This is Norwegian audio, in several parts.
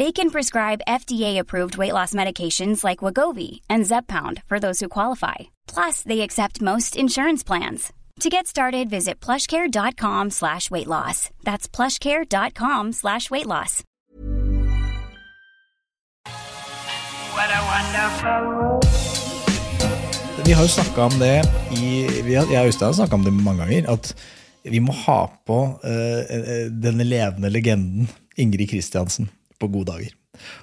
They can prescribe FDA-approved weight loss medications like Wagovi and Zeppound for those who qualify. Plus, they accept most insurance plans. To get started, visit plushcare.com slash weight loss. That's plushcare.com slash weight loss. What a wonderful Vi har jo snakka om det i, vi har, Jeg og Øystein har snakka om det mange ganger. At vi må ha på eh, denne levende legenden Ingrid Kristiansen på gode dager.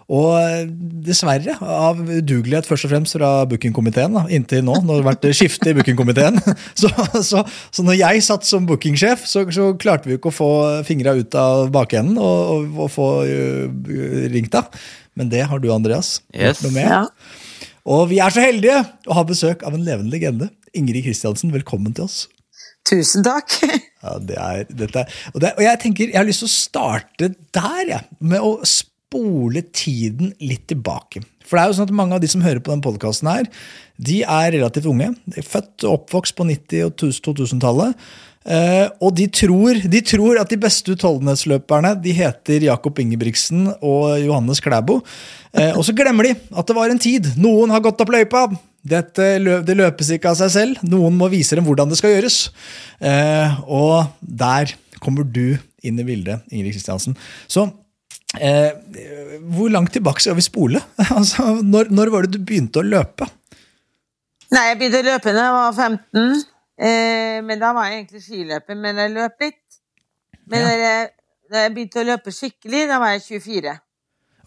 Og eh, dessverre, av udugelighet først og fremst fra bookingkomiteen, inntil nå, når det har vært skifte i bookingkomiteen, så, så, så når jeg satt som bookingsjef, så, så klarte vi ikke å få fingra ut av bakenden og, og, og få uh, ringt av. Men det har du, Andreas. Yes. noe med. Ja. Og vi er så heldige å ha besøk av en levende legende. Ingrid Kristiansen, velkommen til oss. Tusen takk. Ja, det er, dette, og, det, og jeg tenker, jeg har lyst til å starte der, jeg, med å spole tiden litt tilbake. For det er jo sånn at mange av de som hører på den podkasten de er relativt unge. De er født og oppvokst på 90- og 2000-tallet. Uh, og de tror, de tror at de beste utholdenhetsløperne de heter Jakob Ingebrigtsen og Johannes Klæbo. Uh, og så glemmer de at det var en tid. Noen har gått opp løypa. Dette det løpes ikke av seg selv. Noen må vise dem hvordan det skal gjøres. Eh, og der kommer du inn i bildet, Ingrid Kristiansen. Så eh, hvor langt tilbake skal vi spole? altså, når, når var det du begynte å løpe? Nei, jeg begynte å løpe da jeg var 15. Eh, men da var jeg egentlig skiløper, men jeg løp litt. Men Ja. da jeg, da jeg begynte å løpe skikkelig, da var jeg 24.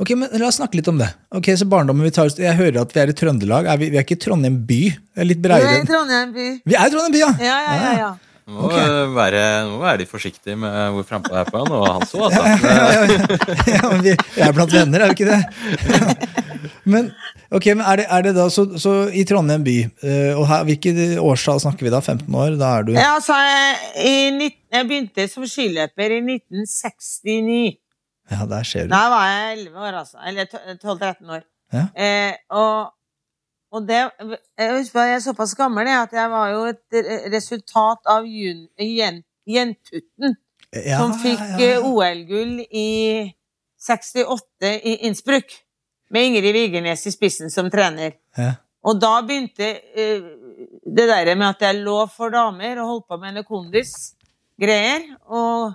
Ok, men La oss snakke litt om det. Ok, så barndommen vi tar, Jeg hører at vi er i Trøndelag. Er vi, vi er ikke i Trondheim by? Det er litt vi er i Trondheim by. Vi er i Trondheim by, ja! Ja, ja, ja. ja. Nå okay. være, må være litt forsiktig med hvor frampå jeg er på han, og han så, altså. ja, men vi, vi er blant venner, er vi ikke det? men ok, men er det, er det da så, så i Trondheim by, eh, og her, hvilke årstall snakker vi da? 15 år? Da er du Ja, altså, jeg, i 19, jeg begynte som skiløper i 1969. Ja, der ser du. Da var jeg 11 år, altså. Eller 12-13 år. Ja. Eh, og, og det Jeg husker jeg er såpass gammel jeg, at jeg var jo et resultat av jun, jen, Jentutten, Ja, som fikk ja, eh, OL-gull i 68 i Innsbruck. Med Ingrid Vigernes i spissen som trener. Ja. Og da begynte eh, det der med at jeg lå for damer og holdt på med noe kondis-greier. Og,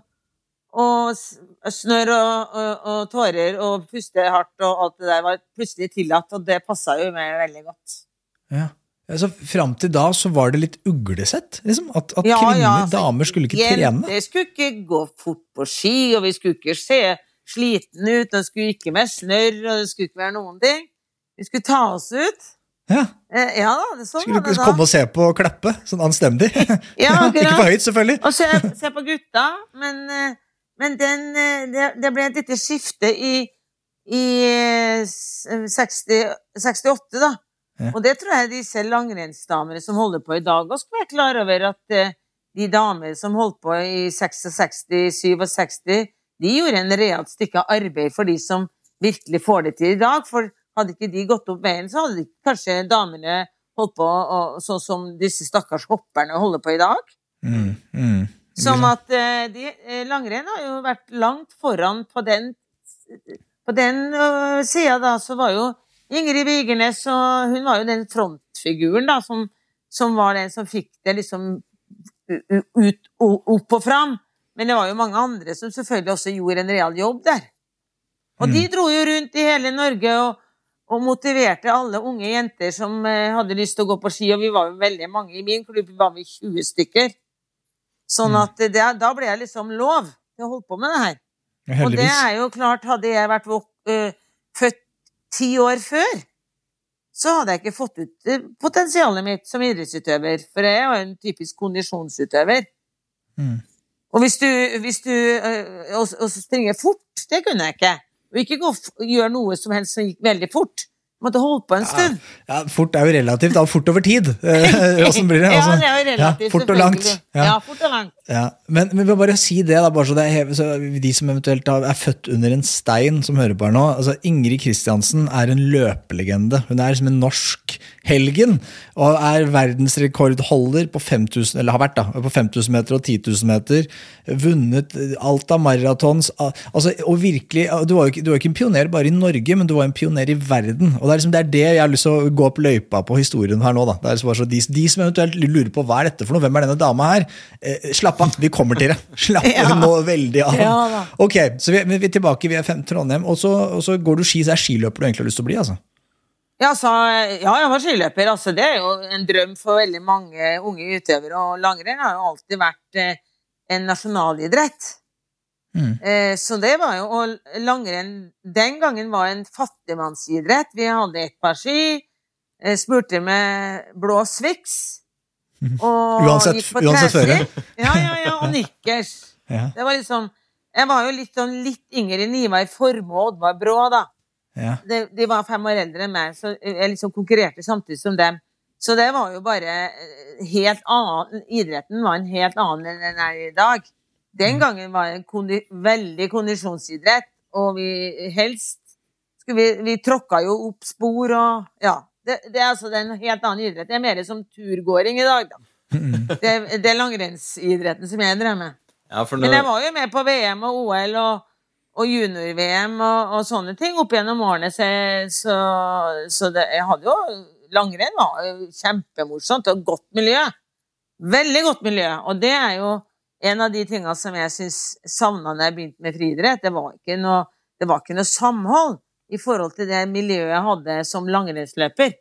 og snørr og, og, og tårer og puste hardt og alt det der var plutselig tillatt, og det passa jo meg veldig godt. Ja. Altså, Fram til da så var det litt uglesett? Liksom? At, at Ja, kvinner, ja, altså, damer, skulle ikke trene? Jenter skulle ikke gå fort på ski, og vi skulle ikke se sliten ut, og det skulle ikke være snørr, og det skulle ikke være noen ting. Vi skulle ta oss ut. Ja. Eh, ja da, det sånn Skulle da. komme og se på og klappe, sånn anstendig. Ja, ikke for høyt, selvfølgelig. Og se, se på gutta, men, eh, men den, eh, det, det ble et lite skifte i, i eh, 60, 68, da. Ja. Og det tror jeg disse langrennsdamene som holder på i dag, også skal være klar over at eh, de damer som holdt på i 66, 67, de gjorde en realt stykke arbeid for de som virkelig får det til i dag. For hadde ikke de gått opp veien, så hadde ikke kanskje damene holdt på sånn som disse stakkars hopperne holder på i dag. Mm, mm. Som at eh, de, eh, langrenn har jo vært langt foran på den På den uh, sida, da, så var jo Ingrid Vigernes og Hun var jo den frontfiguren, da, som, som var den som fikk det liksom ut, opp og fram. Men det var jo mange andre som selvfølgelig også gjorde en real jobb der. Og de dro jo rundt i hele Norge og, og motiverte alle unge jenter som eh, hadde lyst til å gå på ski, og vi var jo veldig mange i min klubb, vi var vi 20 stykker. Sånn Mm. at det, da ble jeg liksom lov til å holde på med det her. Og det er jo klart, hadde jeg vært øh, født ti år før, så hadde jeg ikke fått ut øh, potensialet mitt som idrettsutøver, for jeg er jo en typisk kondisjonsutøver. Mm. Og hvis du, hvis du uh, og, og springer fort, det kunne jeg ikke. Og ikke gå, gjøre noe som helst som gikk veldig fort. Måtte holde på en stund. Ja, fort er jo relativt. Da. Fort over tid. Eh, Åssen blir det? ja, Altså, det er jo relativt. ja, fort og langt. Ja. Ja, fort og langt. Ja, men, men vi må bare si det, da, bare så det er så de som eventuelt er født under en stein, som hører på her nå. altså Ingrid Kristiansen er en løpelegende. Hun er som en norsk helgen, og er verdensrekordholder på 5000, eller har vært da, på 5000 meter og 10 000 meter. Vunnet alt av maratons. Altså, og virkelig, Du var ikke, du var ikke en pioner bare i Norge, men du var en pioner i verden. og Det er, liksom, det, er det jeg har lyst til å gå opp løypa på historien her nå. da. Det er liksom bare så de, de som eventuelt lurer på hva er dette for noe, hvem er denne dama her, eh, slapp av, vi kommer til det. Slapp Ja. nå veldig av. Ja ok, så vi, vi er tilbake, vi er fem, Trondheim, og så, og så går du ski, så er skiløper du egentlig har lyst til å bli? altså. Ja, så, ja, jeg var skiløper. Altså, det er jo en drøm for veldig mange unge utøvere. Og langrenn har jo alltid vært eh, en nasjonalidrett. Mm. Eh, så det var jo Og langrenn den gangen var en fattigmannsidrett. Vi hadde ett par ski, eh, spurte med blå Swix. Og Uansett- gikk på uansett treski. Ja, ja, ja, og nikkers. Ja, Det var liksom Jeg var jo litt sånn litt yngre enn Ivar Formoe og Oddvar Brå, da ja. de, de var fem år eldre enn meg, så jeg liksom konkurrerte samtidig som dem. Så det var jo bare eh, helt annen Idretten var en helt annen enn den er i dag. Den gangen var det en kondi, veldig kondisjonsidrett, og vi helst vi, vi tråkka jo opp spor og Ja. Det, det er altså en helt annen idrett. Det er mer som turgåing i dag, da. Det, det er langrennsidretten som jeg drev med. Ja, for Men jeg var jo med på VM og OL og, og junior-VM og, og sånne ting opp gjennom årene, så, så, så det, jeg hadde jo Langrenn var kjempemorsomt og godt miljø. Veldig godt miljø. Og det er jo en av de tinga som jeg syns savna da jeg begynte med friidrett. Det det var ikke noe samhold i forhold til det miljøet jeg hadde som langrennsløper.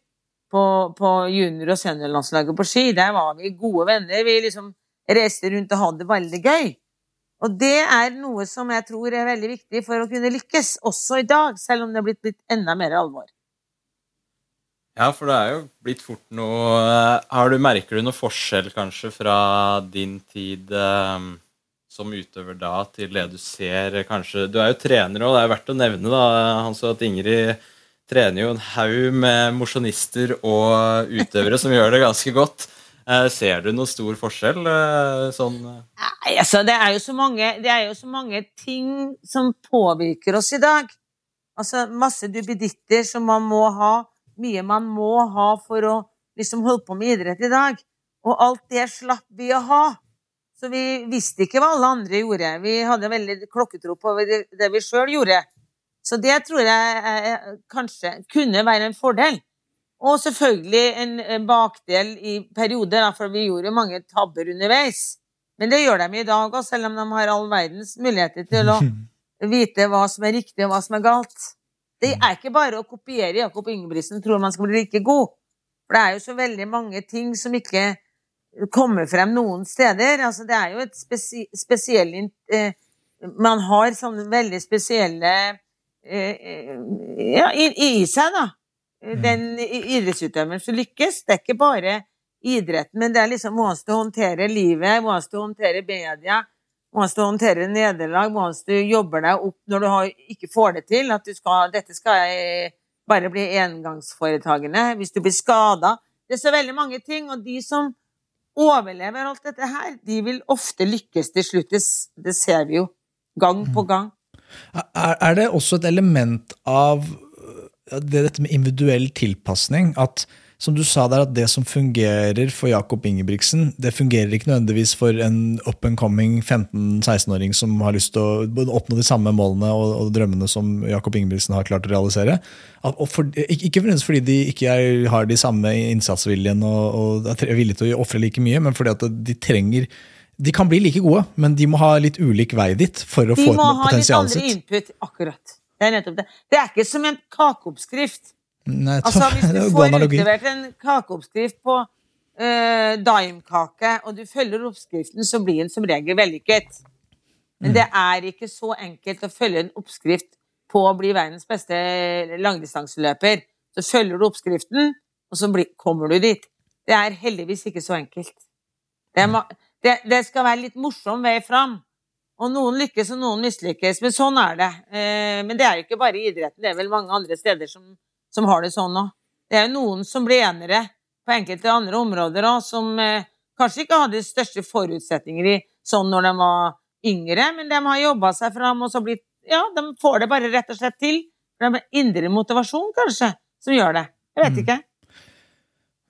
På, på junior- og seniorlandslaget på ski. Der var vi gode venner. Vi liksom reiste rundt og hadde det veldig gøy. Og det er noe som jeg tror er veldig viktig for å kunne lykkes, også i dag, selv om det er blitt, litt enda mer alvor. ja, for det er jo blitt fort noe eh, du, Merker du noe forskjell kanskje fra din tid eh, som utøver da til det du ser eh, kanskje Du er jo trener, og det er verdt å nevne da, Hans, at Ingrid trener jo en haug med mosjonister og utøvere som gjør det ganske godt. Eh, ser du noen stor forskjell eh, sånn eh? Nei, altså, det er, mange, det er jo så mange ting som påvirker oss i dag. Altså, masse duppeditter som man må ha, mye man må ha for å liksom holde på med idrett i dag. Og alt det slapp vi å ha. Så vi visste ikke hva alle andre gjorde. Vi hadde veldig klokketro på det, vi sjøl gjorde. Så det tror jeg kanskje kunne være en fordel. Og selvfølgelig en bakdel i perioder, for vi gjorde mange tabber underveis. Men det gjør de i dag òg, selv om de har all verdens muligheter til å vite hva som er riktig og hva som er galt. Det er ikke bare å kopiere Jakob Ingebrigtsen tror man skal bli like god. For det er jo så veldig mange ting som ikke kommer frem noen steder. Altså, det er jo et spesi spesiell eh, Man har sånne veldig spesielle eh, eh, ja, i, i seg, da. Den i- idrettsutøveren som lykkes. Det er ikke bare idretten, men det er liksom hvordan du håndterer livet, hvordan du håndterer media, hvordan du håndterer nederlag, hvordan du jobber deg opp når du har, ikke får det til. At du skal, dette skal bare bli engangsforetagende. Hvis du blir skada. Det er så veldig mange ting. Og de som overlever alt dette her, de vil ofte lykkes til slutt. Det, ser vi jo gang på gang. Er, det også et element av det, dette med individuell tilpasning? At som du sa der, at det som fungerer for Jakob Ingebrigtsen, det fungerer ikke nødvendigvis for en up and coming 15-16-åring som har lyst til å oppnå de samme målene og, og drømmene som Jakob Ingebrigtsen har klart å realisere. For, ikke nødvendigvis fordi de ikke har de samme innsatsviljen og, og er villige til å ofre like mye, men fordi at de trenger de kan bli like gode, men de må ha litt ulik vei dit for å De få må ha litt potensialet andre input. Akkurat. Det er nettopp det. Det er ikke som en kakeoppskrift. Nei, Altså, hvis du får utlevert en kakeoppskrift på uh, daimkake, og du følger oppskriften, så blir den som regel vellykket. Men Mm. det er ikke så enkelt å følge en oppskrift på å bli verdens beste langdistanseløper. Så følger du oppskriften, og så blir, kommer du dit. Det er heldigvis ikke så enkelt. Det, er, det, det skal være litt morsom vei fram. Og noen lykkes, og noen mislykkes. Men sånn er det. Eh, men det er jo ikke bare i idretten, det er vel mange andre steder som, som har det sånn òg. Det er jo noen som blir enere på enkelte andre områder òg, som eh, kanskje ikke hadde de største forutsetninger i sånn når de var yngre, men de har jobba seg fram og så blitt Ja, de får det bare rett og slett til. Det er indre motivasjon, kanskje, som gjør det. Jeg vet Mm.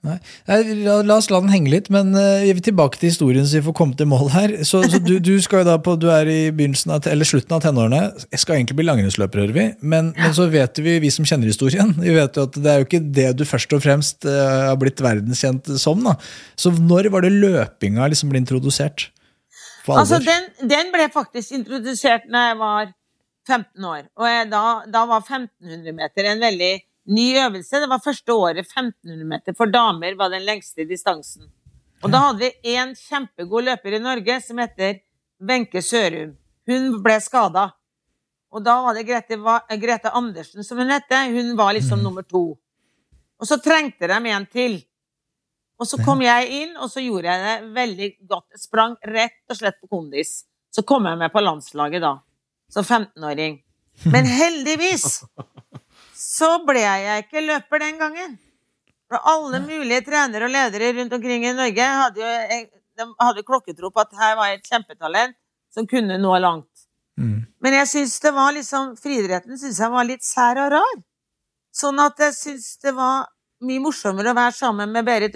Nei, la, la oss la den henge litt, men uh, tilbake til historien så vi får komme til mål her. Så, så du, du, skal jo da på, du er i begynnelsen av, eller slutten av tenårene. Jeg skal egentlig bli langrennsløper, hører vi. Men, men så vet vi, vi som kjenner historien, vi vet jo at det er jo ikke det du først og fremst uh, har blitt verdenskjent som. da. Så når var det løpinga liksom ble introdusert? Altså, den, den ble faktisk introdusert når jeg var 15 år. Og jeg, da, da var 1500 meter en veldig ny øvelse. Det var første året 1500 meter for damer var den lengste distansen. Og da hadde vi en kjempegod løper i Norge som heter Wenche Sørum. Hun ble skada. Og da var det Grete, Grete Andersen som hun hette. Hun var liksom nummer to. Og så trengte de en til. Og så kom jeg inn, og så gjorde jeg det veldig godt. Jeg sprang rett og slett på kondis. Så kom jeg med på landslaget da, som 15-åring. Men heldigvis så ble jeg ikke løper den gangen. For alle mulige trenere og ledere rundt omkring i Norge hadde jo de hadde klokketro på at her var jeg et kjempetalent som kunne nå langt. Mm. Men jeg syns det var liksom Friidretten syns jeg var litt sær og rar. Sånn at jeg syns det var mye morsommere å være sammen med Berit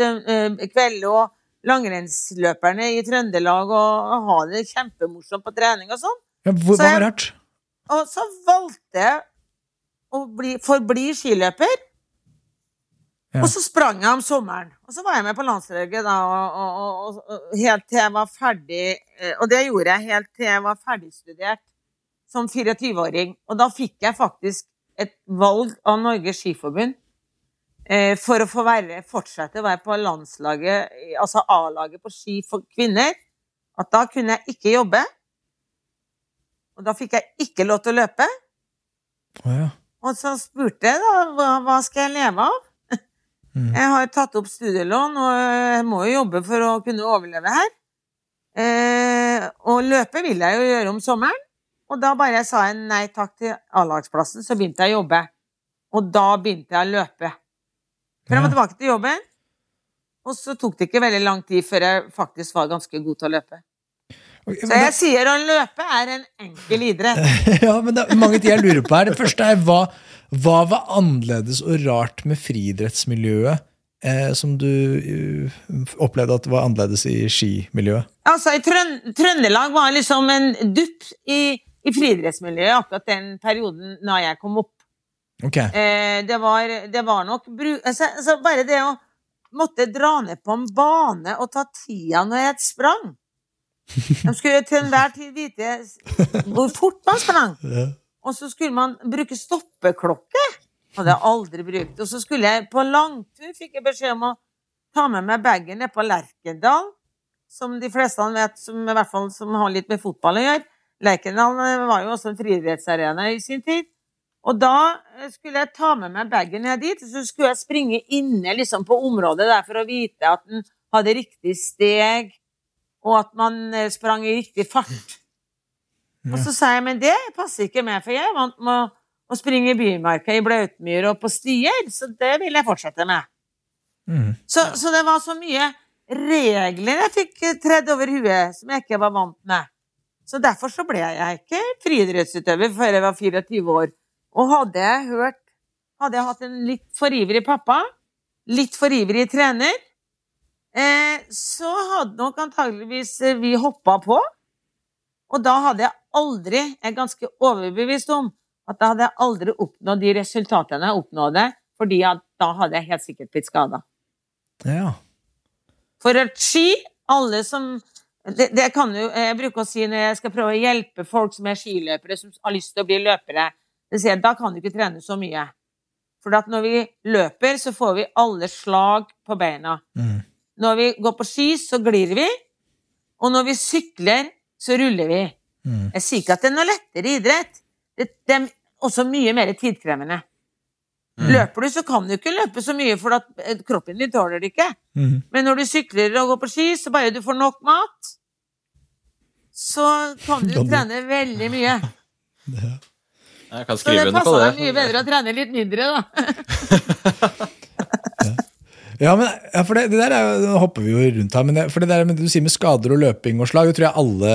Kvelde og langrennsløperne i Trøndelag og, og ha det kjempemorsomt på trening og sånn. Ja, hva var rart? Og så valgte jeg å bli, forbli skiløper. Ja. Og så sprang jeg om sommeren. Og så var jeg med på landslaget da, og, og, og, og helt til jeg var ferdig eh, Og det gjorde jeg helt til jeg var ferdigstudert som 24-åring. Og da fikk jeg faktisk et valg av Norges Skiforbund eh, for å få være, fortsette å være på landslaget, altså A-laget på ski for kvinner. At da kunne jeg ikke jobbe. Og da fikk jeg ikke lov til å løpe. Oh, ja. Og så spurte jeg da, hva, hva skal jeg leve av? Mm. Jeg har tatt opp studielån, og jeg må jo jobbe for å kunne overleve her. Eh, og løpe vil jeg jo gjøre om sommeren. Og da bare sa jeg nei takk til A-lagsplassen, så begynte jeg å jobbe. Og da begynte jeg å løpe. Fram og tilbake til jobben. Og så tok det ikke veldig lang tid før jeg faktisk var ganske god til å løpe. Ok, Så jeg jeg sier å løpe er en enkel idrett. ja, men det er mange ting jeg lurer på her. Det første er hva, hva var annerledes og rart med friidrettsmiljøet eh, som du uh, opplevde at var annerledes i skimiljøet? Altså, i Trøn Trøndelag var liksom en dupp i, i friidrettsmiljøet akkurat den perioden da jeg kom opp. Okay. Eh, det, var, det var nok altså, altså, Bare det å måtte dra ned på en bane og ta tida når jeg sprang De skulle til enhver tid vite hvor fort man sprang. Og så skulle man bruke stoppeklokke. Hadde jeg aldri brukt. Og så skulle jeg på langtur, fikk jeg beskjed om å ta med meg bagen ned på Lerkendal. Som de fleste vet, som, i hvert fall som har litt med fotball å gjøre. Lerkendal eh, var jo også en friidrettsarena i sin tid. Og da eh, skulle jeg ta med meg bagen ned dit, og så skulle jeg springe inne liksom, på området der for å vite at den hadde riktig steg, og at man eh, sprang i riktig fart. Og så sa jeg, men det passer ikke meg, for jeg er vant med å, å springe i bymarka, i blautmyr og på stier, så det vil jeg fortsette med. Mm. Så, så det var så mye regler jeg fikk eh, tredd over huet som jeg ikke var vant med. Så derfor så ble jeg ikke friidrettsutøver før jeg var 24 år. Og hadde jeg hørt Hadde jeg hatt en litt for ivrig pappa, litt for ivrig trener, eh, så hadde nok antageligvis eh, vi hoppa på. Og da hadde jeg aldri, jeg er ganske overbevist om, at da hadde jeg aldri oppnådd de resultatene jeg oppnådde, fordi da hadde jeg helt sikkert blitt skada. Ja. For at ski, alle som det, det kan jo, Jeg bruker å si når jeg skal prøve å hjelpe folk som er skiløpere, som har lyst til å bli løpere, jeg, da kan du ikke trene så mye. For at når vi løper, så får vi alle slag på beina. Mm. Når vi går på ski, så glir vi. Og når vi sykler, så ruller vi. Mm. Jeg sier ikke at det er noe lettere idrett. Det, det er også mye mer tidkrevende. Løper du, så kan du ikke løpe så mye, for at eh, kroppen din tåler det ikke. Mm. Men når du sykler og går på ski, så bare du får nok mat, så kan du trene veldig mye. Jeg kan skrive under på passer det. passer deg mye bedre å trene litt mindre, da. Ja, men, ja, for det, det der er jo, Nå hopper vi jo rundt her, men det, for det der med, du sier med skader og løping og slag, det tror jeg alle,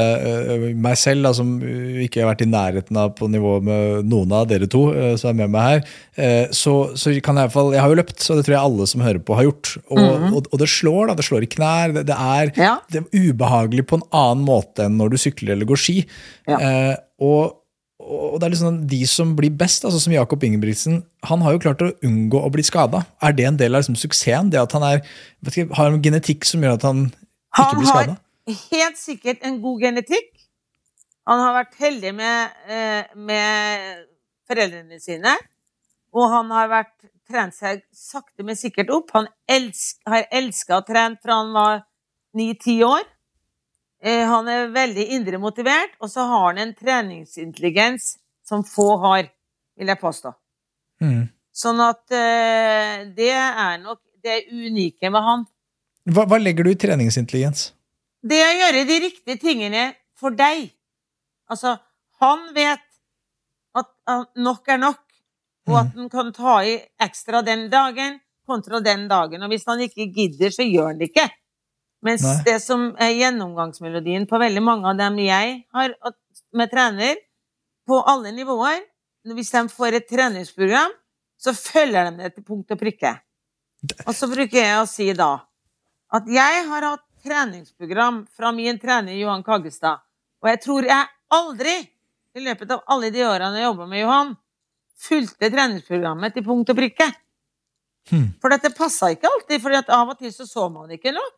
eh, meg selv, da, som eh, ikke har vært i nærheten av på nivå med noen av dere to eh, som er med meg her, eh, så, så kan jeg i hvert fall Jeg har jo løpt, så det tror jeg alle som hører på, har gjort. Og, og, og det slår, da. Det slår i knær. Det, det, er, Ja. det er ubehagelig på en annen måte enn når du sykler eller går ski. Ja. Eh, og og det er liksom de som blir best, altså som Jakob Ingebrigtsen, han har jo klart å unngå å bli skada. Er det en del av liksom suksessen? Det at han er, ikke, har en genetikk som gjør at han ikke Han blir har helt sikkert en god genetikk. Han har vært heldig med, eh, med foreldrene sine. Og han har vært, trent seg sakte, men sikkert opp. Han elsk, har elska å trene fra han var ni-ti år. Eh, han er veldig indre motivert, og så har han en treningsintelligens som få har, vil jeg påstå. Mm. Sånn at eh, det er nok det unike med han. Hva, hva legger du i treningsintelligens? Det å gjøre de riktige tingene for deg. Altså, han vet at at nok er nok, og at han kan ta i ekstra den dagen kontra den dagen. Og hvis han ikke gidder, så gjør han det ikke. Mens Nei. det som er gjennomgangsmelodien på veldig mange av dem jeg har med trener, på alle nivåer Hvis de får et treningsprogram, så følger de det til punkt og prikke. Og så bruker jeg å si da at jeg har hatt treningsprogram fra min trener Johan Kaggestad, og jeg tror jeg aldri i løpet av alle de årene jeg jobba med Johan, fulgte treningsprogrammet til punkt og prikke. Hmm. For dette passa ikke alltid, for av og til så så man ikke nok.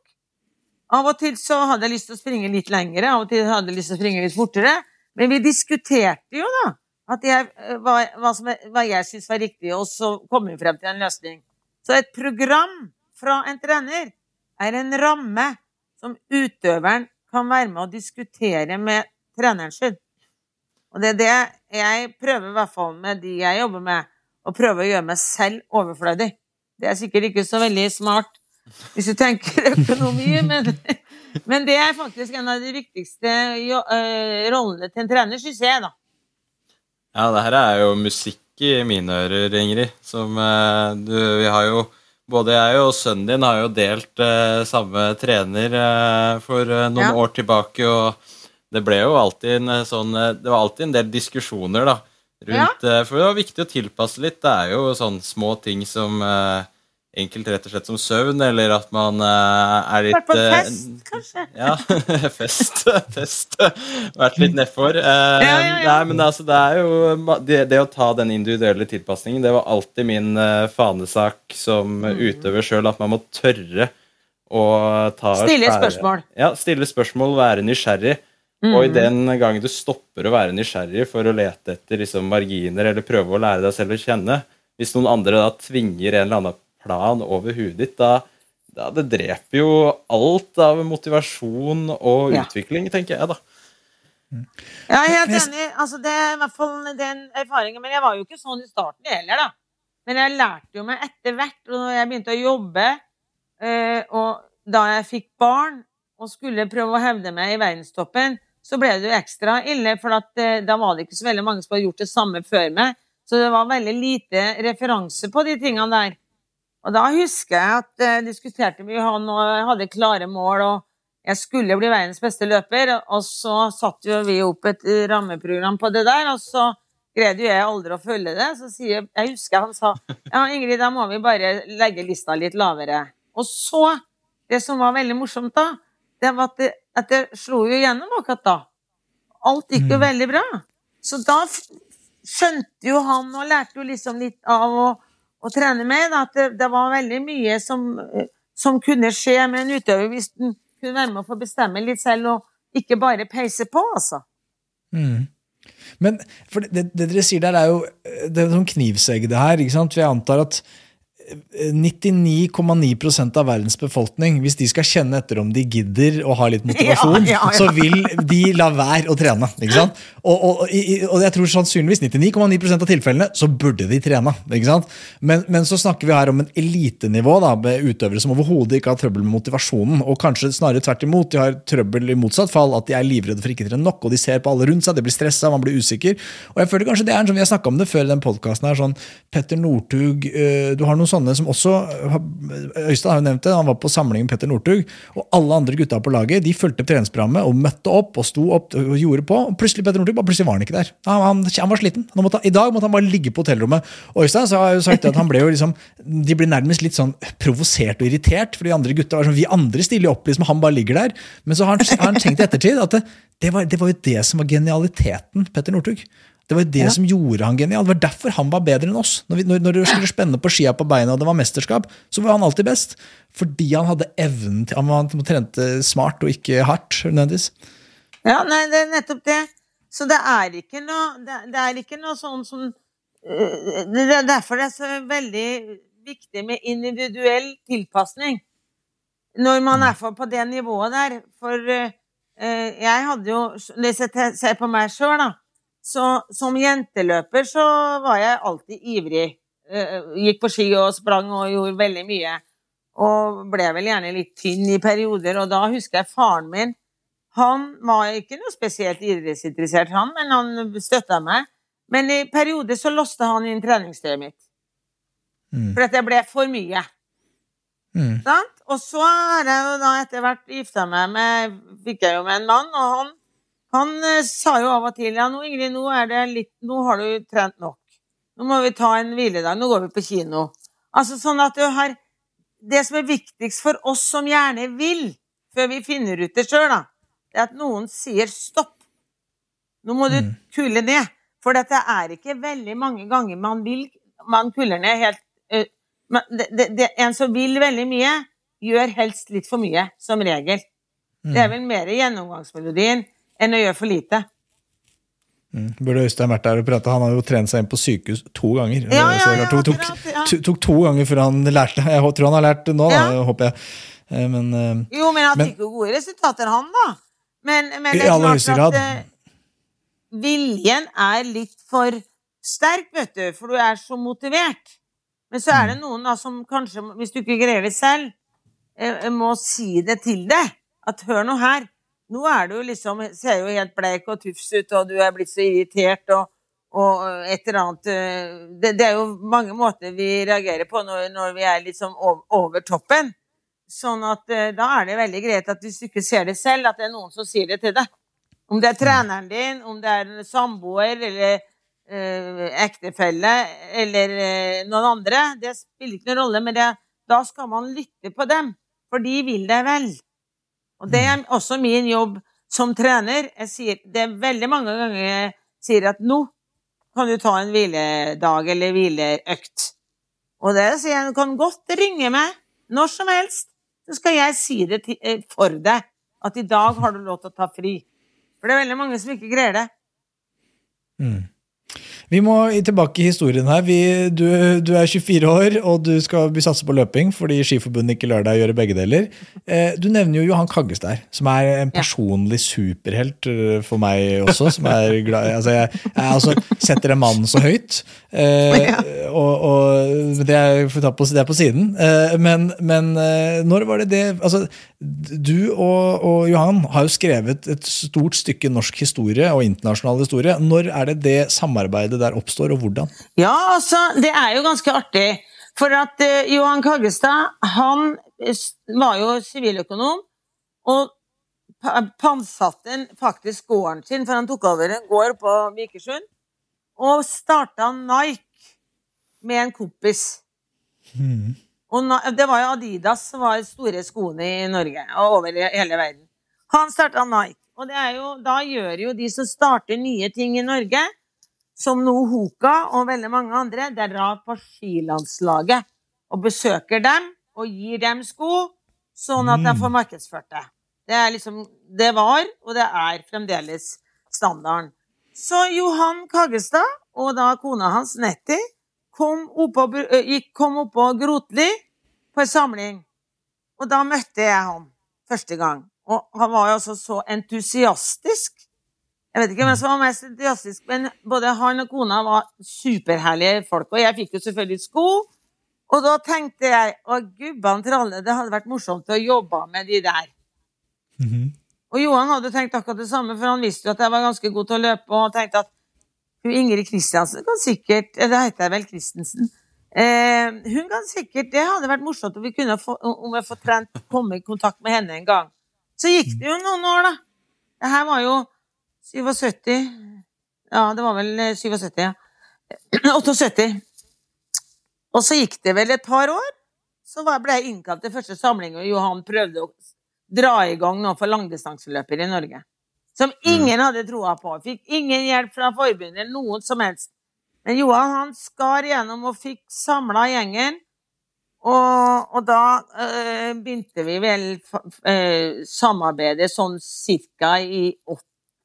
Av og til så hadde jeg lyst til å springe litt lengre, av og til hadde jeg lyst til å springe litt fortere. Men vi diskuterte jo da jeg, eh, hva, hva, er- hva jeg syntes var riktig, og så kom vi frem til en løsning. Så et program fra en trener er en ramme som utøveren kan være med å diskutere med treneren sin. Og det er det jeg prøver, i hvert fall med de jeg jobber med, å prøve å gjøre meg selv overflødig. Det er sikkert ikke så veldig smart hvis du tenker økonomi, men, men det er faktisk en av de viktigste øh, rollene til en trener, syns jeg, da. Ja, det her er jo musikk i mine ører, Ingrid. Som eh, du Vi har jo Både jeg og sønnen din har jo delt eh, samme trener eh, for eh, noen Ja. år tilbake, og det ble jo alltid en eh, sånn eh, Det var alltid en del diskusjoner, da, rundt ja. For det var viktig å tilpasse litt. Det er jo sånn små ting som eh, enkelt rett og slett som søvn, eller at man uh, er litt Vært på eh, fest, kanskje? ja, fest. fest. Vært litt nedfor. Uh, Ja, ja, ja. Nei, men altså, det er jo det, det å ta den individuelle tilpasningen, det var alltid min fanesak som Mm. utøver sjøl, at man må tørre å ta Stille spørsmål. Ja, stille spørsmål, være nysgjerrig. Og i Mm. den gangen du stopper å være nysgjerrig for å lete etter liksom, marginer, eller prøve å lære deg selv å kjenne, hvis noen andre da tvinger en eller annen plan over huet ditt, da, da det dreper jo alt av motivasjon og Ja. utvikling, tenker jeg, da. Jeg er helt enig. Altså, det er i hvert fall den erfaringen. Men jeg var jo ikke sånn i starten heller, da. Men jeg lærte jo meg etter hvert, og når jeg begynte å jobbe, eh, og da jeg fikk barn og skulle prøve å hevde meg i verdenstoppen, så ble det jo ekstra ille, for at, eh, da var det ikke så veldig mange som hadde gjort det samme før meg. Så det var veldig lite referanse på de tingene der. Og da husker jeg at jeg diskuterte med Johan, og jeg hadde klare mål, og jeg skulle bli verdens beste løper, og så satte jo vi opp et eh, rammeprogram på det der, og så greide jo jeg aldri å følge det. Så sier jeg, jeg husker han sa ja, Ingrid, da må vi bare legge lista litt lavere. Og så, det som var veldig morsomt da, det var at det, at det slo jo gjennom akkurat da. Alt gikk jo Mm. veldig bra. Så da skjønte jo han, og lærte jo liksom litt av å, å trene med, at det, det var veldig mye som, som kunne skje med en utøver hvis den kunne være med å få bestemme litt selv, og ikke bare peise på, altså. Mm. Men det, det dere sier der, er jo det er sånn knivsegg, det her. ikke sant? For jeg antar at 99,9% av verdens befolkning, hvis de skal kjenne etter om de gidder og har litt motivasjon, Ja, ja, ja. så vil de la være å trene. ikke sant? Og, og, og jeg tror sannsynligvis 99,9% av tilfellene så burde de trene. ikke sant? Men, men så snakker vi her om en elitenivå da, med utøvere som overhodet ikke har trøbbel med motivasjonen. Og kanskje snarere tvert imot. De har trøbbel i motsatt fall, at de er livredde for ikke å trene nok, og de ser på alle rundt seg, de blir stressa, man blir usikker. Og jeg føler kanskje det er en sånn, Vi har snakka om det før i den podkasten her, sånn Petter Northug øh, Du har noen sånne som også Øystein har jo nevnt det, han var på samling med Petter Northug, og alle andre gutta på laget de fulgte treningsprogrammet og møtte opp og sto opp og gjorde på. og Plutselig Petter Northug, bare plutselig var han ikke der. Han, han, han var sliten. Han måtte, I dag måtte han bare ligge på hotellrommet. Og Øystein så har jo sagt at han ble jo liksom De ble nærmest litt sånn provosert og irritert, for de andre gutta var sånn Vi andre stiller opp, liksom, han bare ligger der. Men så har han, har han tenkt i ettertid at det, det, var, det var jo det som var genialiteten Petter Northug. Det var det som gjorde han genial. Det var derfor han var bedre enn oss. Når, vi, når, når det skulle spenne på skia på beina og det var mesterskap, så var han alltid best. Fordi han hadde evnen til Han, var- han trente smart og ikke hardt. nødvendigvis. Ja, nei, det er nettopp det. Så det er ikke noe, det, det er ikke noe sånn som øh, Det er derfor det er så veldig viktig med individuell tilpasning. Når man er på det nivået der. For øh, øh, jeg hadde jo Hvis jeg ser på meg sjøl, da. Så som jenteløper så var jeg alltid ivrig. Eh, Gikk på ski og sprang og gjorde veldig mye. Og ble vel gjerne litt tynn i perioder. Og da husker jeg faren min han var ikke noe spesielt idrettsinteressert, han, men han støtta meg. Men i perioder så låste han inn treningstøyet mitt. Mm. For at det ble for mye. Mm. Og så har jeg jo da etter hvert gifta meg med Fikk jeg jo med en mann, og han, han eh, sa jo av og til Ja, nå Ingrid, nå er det litt Nå har du trent nok. Nå må vi ta en hviledag. Nå går vi på kino. Altså sånn at du har Det som er viktigst for oss som gjerne vil, før vi finner ut det sjøl, det er at noen sier stopp. Nå må du kule ned. For dette er ikke veldig mange ganger man vil Man kuler ned helt men det, det, det, en som vil veldig mye, gjør helst litt for mye, som regel. Det er vel mer gjennomgangsmelodien enn å gjøre for lite. Mm. Burde Øystein vært der og prate? Han har jo trent seg inn på sykehus to ganger. Ja, ja, ja, tok, tok, tok, tok to ganger før han lærte. Jeg tror han har lært det nå, da, håper jeg. Eh, Men eh, Jo, men han fikk jo gode resultater, han, da. Men, men det er klart at eh, viljen er litt for sterk, vet du, for du er så motivert. Men så Mm. er det noen da som kanskje, hvis du ikke greier det selv, må si det til deg. At hør nå her, nå er du liksom, ser jo helt bleik og tufs ut, og du er blitt så irritert, og, og et eller annet eh, det, det er jo mange måter vi reagerer på når, når vi er liksom over, over toppen. Sånn at eh, da er det veldig greit at hvis du ikke ser det selv, at det er noen som sier det til deg. Om det er treneren din, om det er en samboer eller eh, ektefelle eller eh, noen andre, det spiller ikke noen rolle, men det, da skal man lytte på dem, for de vil deg vel. Og det er også min jobb som trener. Jeg sier, det er veldig mange ganger jeg sier at nå kan du ta en hviledag eller hvileøkt. Og det sier jeg, du kan godt ringe meg når som helst, så skal jeg si det eh, for deg, at i dag har du lov til å ta fri. For det er veldig mange som ikke greier det. Vi må tilbake i historien her. Vi, du, du er 24 år, og du skal satse på løping fordi Skiforbundet ikke lar deg gjøre begge deler. Eh, du nevner jo Johan Kaggestad, som er en personlig superhelt eh, for meg også. som er glad, altså Jeg, jeg altså setter en mann så høyt. Eh, og, og det er, får ta på, det er på siden. Eh, men men når var det det altså, Du og, og Johan har jo skrevet et stort stykke norsk historie og internasjonal historie. Når er det det samarbeidet der oppstår, og hvordan? Ja, altså, det er jo ganske artig. For at uh, Johan Kaggestad, han eh, var jo siviløkonom, og pa- pantsatte faktisk gården sin, for han tok over en gård på Vikersund, og starta Nike med en kompis. Og det var jo Adidas som var store skoene i Norge, og over hele verden. Han starta Nike. Og det er jo, da gjør jo de som starter nye ting i Norge, som nå Hoka og veldig mange andre, drar på skilandslaget og besøker dem og gir dem sko, sånn at de får markedsført det. Det liksom Det var, og det er fremdeles standarden. Så Johan Kaggestad og da kona hans, Nettie, kom oppå, oppå Grotli på en samling. Og da møtte jeg ham første gang. Og han var jo altså så entusiastisk. Jeg vet ikke hvem som var mest entusiastisk, men både han og kona var superherlige folk. Og jeg fikk jo selvfølgelig sko. Og da tenkte jeg å gubban tralle, det hadde vært morsomt å jobbe med de der. Mhm. Og Johan hadde tenkt akkurat det samme, for han visste jo at jeg var ganske god til å løpe, og tenkte at hun Ingrid Kristiansen kan sikkert eh, Det heter jeg vel Christensen. Eh, hun kan sikkert Det hadde vært morsomt om vi kunne få, om jeg få trent komme i kontakt med henne en gang. Så gikk det jo noen år, da. Det her var jo 77 Ja, det var vel eh, 77, ja. 78. Og så gikk det vel et par år, så ble jeg innkalt til første samling, og Johan prøvde å dra i gang noe for langdistanseløpere i Norge. Som ingen hadde troa på. Fikk ingen hjelp fra forbundet eller noen som helst. Men Johan han skar gjennom og fikk samla gjengen. Og, og da øh, begynte vi vel eh, samarbeidet sånn cirka i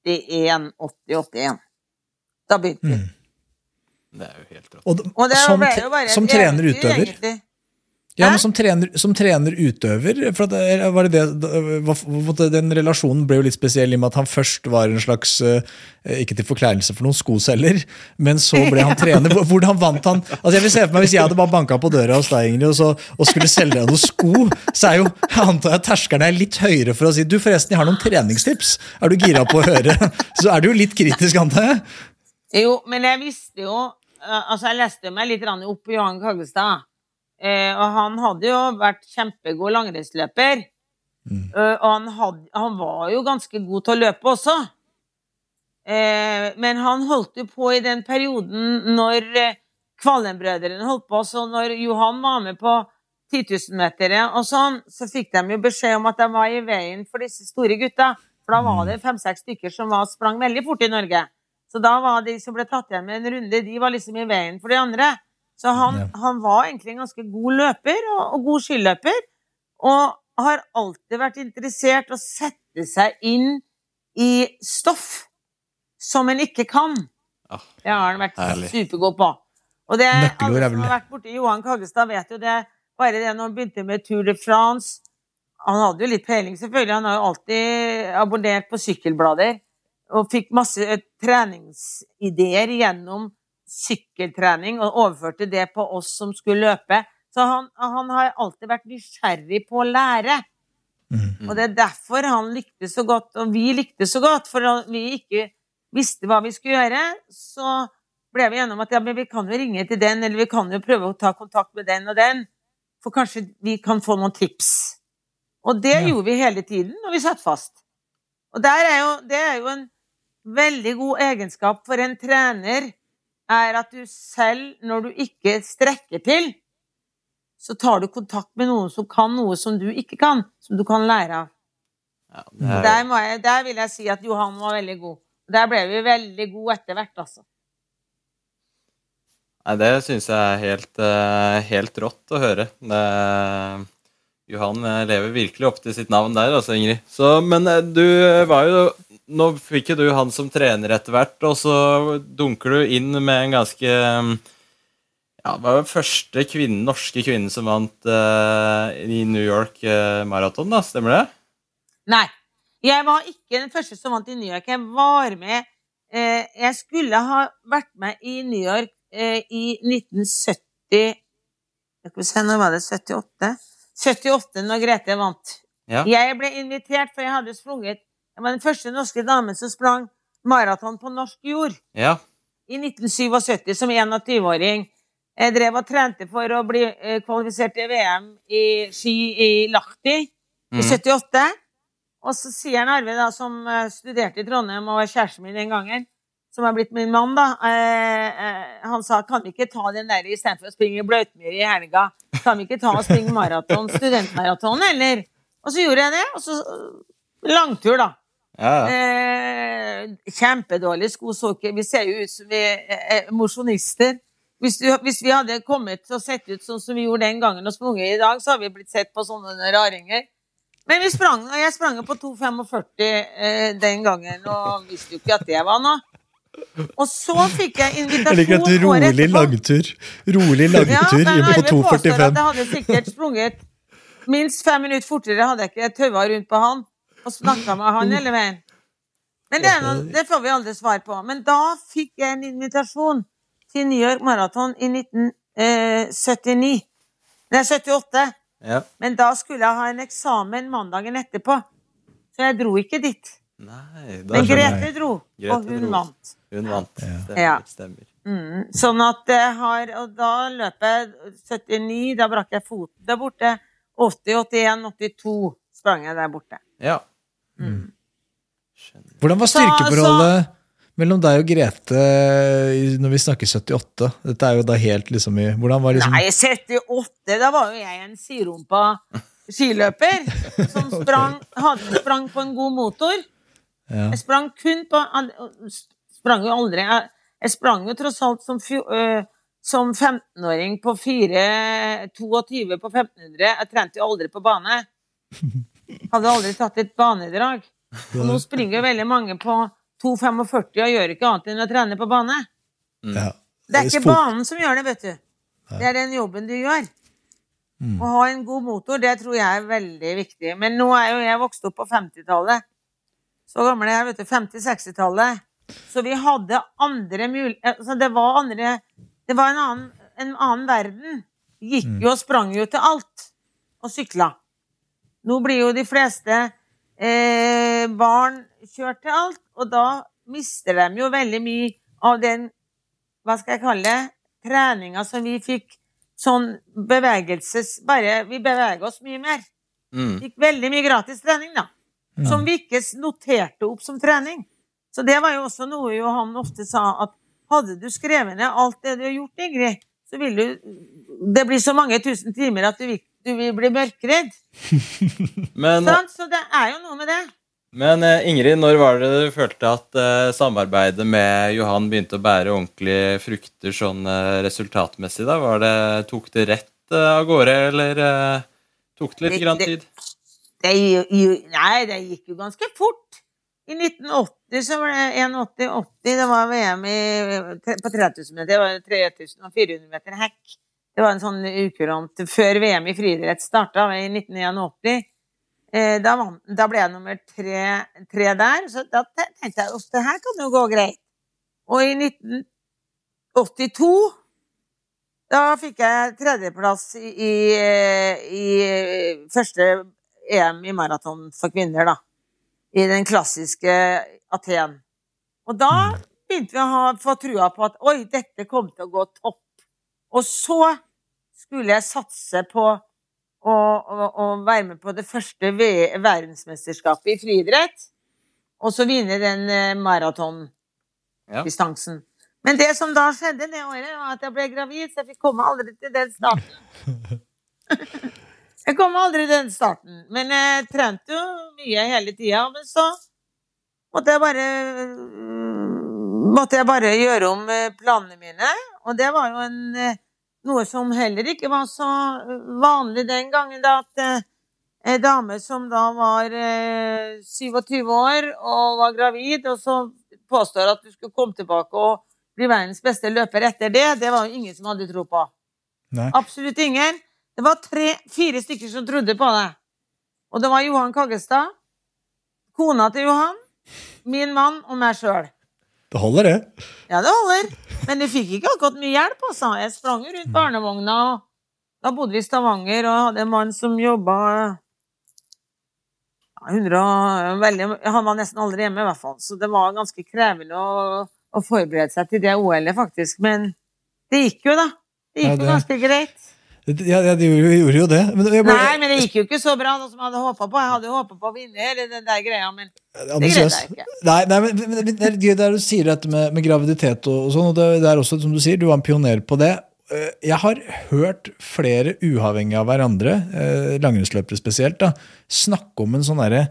81-80-81. Da begynte vi. Mm. Det er jo helt rått. Og, Og det som, jo bare som trener utøver egentlig. Ja, men som trener, som trener utøver for det- var det Den relasjonen ble jo litt spesiell i og med at han først var en slags eh, Ikke til forkleinelse for noen skoselger, men så ble han trener. Hvordan vant han Altså jeg vil se for meg Hvis jeg hadde bare banka på døra hos deg Ingrid, og, så, og skulle selge deg noen sko, så er jo jeg antar jeg terskelen er litt høyere for å si du forresten, jeg har noen treningstips. Er du gira på å høre? Så er du jo litt kritisk, antar jeg. Jo, men jeg visste jo eh, Altså, jeg leste meg litt opp på Johan Kaggestad. Eh, og han hadde jo vært kjempegod langrennsløper. Eh, og han, hadde, han var jo ganske god til å løpe også. Eh, men han holdt jo på i den perioden når eh, Kvallenbrødrene holdt på, så når Johan var med på 10 000-metere og sånn, så fikk de jo beskjed om at de var i veien for disse store gutta. For da var det fem-seks stykker som var, sprang veldig fort i Norge. Så da var de som ble tatt igjen med en runde, de var liksom i veien for de andre. Så han, Ja. han var egentlig en ganske god løper, og, og god skiløper. Og har alltid vært interessert i å sette seg inn i stoff som en ikke kan. Ah, Det har han vært herlig. supergod på. Og det, alle som har vært borti Johan Kaggestad, vet jo det. Bare det når han begynte med Tour de France Han hadde jo litt peiling, selvfølgelig. Han har jo alltid abonnert på sykkelblader. Og fikk masse eh, treningsideer gjennom sykkeltrening, og overførte det på oss som skulle løpe. Så han, han har alltid vært nysgjerrig på å lære. Mm. Og det er derfor han likte så godt, og vi likte så godt. For vi ikke visste hva vi skulle gjøre, så ble vi gjennom at ja, men vi kan jo ringe til den, eller vi kan jo prøve å ta kontakt med den og den. For kanskje vi kan få noen tips. Og det Ja. gjorde vi hele tiden når vi satt fast. Og der er jo, det er jo en veldig god egenskap for en trener, er at du selv, når du ikke strekker til, så tar du kontakt med noen som kan noe som du ikke kan, som du kan lære av. Ja, er, Der, må jeg, der vil jeg si at Johan var veldig god. Der ble vi veldig gode etter hvert, altså. nei, det syns jeg er helt, eh, helt rått å høre. Det, Johan eh, lever virkelig opp til sitt navn der, altså, Ingrid. Så, men eh, du var jo Nå fikk jo du han som trener etter hvert, og så dunker du inn med en ganske eh, ja, det var jo første kvinne, norske kvinnen som vant uh, i New York uh, Marathon, da. Stemmer det? Nei. Jeg var ikke den første som vant i New York. Jeg var med uh, Jeg skulle ha vært med i New York eh, i 1970 Skal vi se, nå var det? 78? 78, når Grete vant. Ja. Jeg ble invitert, for jeg hadde sprunget Jeg var den første norske damen som sprang maraton på norsk jord. Ja. i 1977 som 21-åring. Jeg drev og trente for å bli eh, kvalifisert til VM i ski i Lahti i Mhm. 78. Og så sier Narve Arve, da, som eh, studerte i Trondheim og var kjæresten min den gangen, som er blitt min mann, da, eh, eh, han sa kan vi ikke ta den der istedenfor å springe Bløtmyr i helga? Kan vi ikke ta og springe maraton, studentmaraton, eller? Og så gjorde jeg det. Og så eh, langtur, da. Ja, ja. Eh, kjempedårlig skosokker. Vi ser jo ut som vi er er mosjonister. Hvis, hvis vi hadde kommet og sett ut sånn som vi gjorde den gangen og sprunget i dag, så hadde vi blitt sett på sånne raringer. Men vi sprang, og jeg sprang jo på 2,45 eh, den gangen og visste jo ikke at det var noe. Og så fikk jeg Jeg invitasjon liker at rolig langtur. Rolig Ja, langtur men inn på Arve påstår at 2,45. jeg hadde sikkert sprunget minst fem minutter fortere hadde jeg ikke taua rundt på han og snakka med han hele veien. Men det, er noe, det får vi aldri svar på. Men da fikk jeg en invitasjon til New York Marathon i 1979. Nei, 78. Ja. Men da skulle jeg ha en eksamen mandagen etterpå. Så jeg dro ikke dit. Nei, da Men. Grete dro, Grete og hun dro. vant. Hun vant. Stemmer. Ja. stemmer. Mm, sånn at jeg har Og da løp jeg 79, da brakk jeg foten der borte. 80, 81, 82 sprang jeg der borte. Ja. Mm. Hvordan var Så- styrkeforholdet mellom deg og Grete når vi snakker 78? Dette er jo da helt liksom i Hvordan var liksom Nei, 78, da var jo jeg en sirumpa skiløper som sprang, hadde, sprang på en god motor. ja. Jeg sprang kun på Sprang jo aldri Jeg, jeg sprang jo tross alt som, som 15-åring på 4, 22 på 1500. Jeg trente jo aldri på bane. Hadde aldri tatt et banedrag. Og nå springer jo veldig mange på 2,45 og gjør ikke annet enn å trene på bane. ja. Det er ikke banen som gjør det, vet du. Det er den jobben du gjør. Å ha en god motor, det tror jeg er veldig viktig. Men nå er jo jeg vokst opp på 50-tallet. Så gammel er jeg, vet du. 50-60-tallet. Så vi hadde andre muligheter altså Det var andre Det var en annen, en annen verden. Gikk jo og sprang jo til alt. Og sykla. Nå blir jo de fleste eh, barn kjørt til alt, og da mister de jo veldig mye av den hva skal jeg kalle det, treninga som vi fikk sånn bevegelses... Bare Vi beveger oss mye mer. Mm. Fikk veldig mye gratis trening, da. Som vi ikke noterte opp som trening. Så det var jo også noe Johan ofte sa, at hadde du skrevet ned alt det du har gjort, Ingrid, så vil du Det blir så mange tusen timer at du du vil bli mørkredd. Men, sånn, Så det er jo noe med det. men eh, Ingrid, når var det du følte at uh, samarbeidet med Johan begynte å bære ordentlige frukter sånn uh, resultatmessig? da? Var det, tok det rett uh, av gårde, eller tok det litt Det- grann det- tid? Det, nei, det gikk jo ganske fort. I 1980 så var det 81-80, det var VM i, på 3000 meter. Det var 3400 meter hekk. Det var en sånn ukurant før VM i friidrett starta i 1981. Eh, da, da ble jeg nummer tre, tre der, så da tenkte jeg at det her kan jo gå greit. Og i 1982 da fikk jeg tredjeplass i, i, i første EM i maraton for kvinner, da. I den klassiske Aten. Og da begynte vi å ha, få trua på at oi, dette kom til å gå topp. Og så skulle jeg satse på å, å, å være med på det første verdensmesterskapet i friidrett. Og så vinne den maratondistansen. Ja. Men det som da skjedde det året, var at jeg ble gravid, så jeg fikk komme aldri til den starten. Jeg kom aldri til den starten, men jeg trente jo mye hele tida. Men så måtte jeg bare måtte jeg bare gjøre om eh, planene mine. Og det var jo en, eh, noe som heller ikke var så eh, vanlig den gangen. Da, at ei dame som da var eh, 27 år og var gravid, og så påstår at du skulle komme tilbake og bli verdens beste løper etter det, det var jo ingen som hadde tro på. Nei. Absolutt ingen. Det var tre, fire stykker som trodde på det. Og det var Johan Kaggestad, kona til Johan, min mann og meg sjøl. Det holder, det. Ja, det holder. Men du fikk ikke akkurat mye hjelp, altså. Jeg sprang rundt barnevogna, og da bodde vi i Stavanger og hadde en mann som jobba ja, 100 veldig, Han var nesten aldri hjemme, i hvert fall. Så det var ganske krevende å, å forberede seg til det OL-et, faktisk. Men det gikk jo, da. Det gikk jo ganske greit. Ja, ja, de gjorde, jo det. Men ble Nei, men det gikk jo ikke så bra da, som jeg hadde håpa på. Jeg hadde jo håpa på å vinne hele den der greia, men det greide jeg ikke. Nei, nei, men, men, det er gøy der du sier dette med, med graviditet og, og sånn, og det, det er også, som du sier, du var en pioner på det. Eh, Jeg har hørt flere, uavhengig av hverandre, eh, langrennsløpere spesielt, da, snakke om en sånn, derre-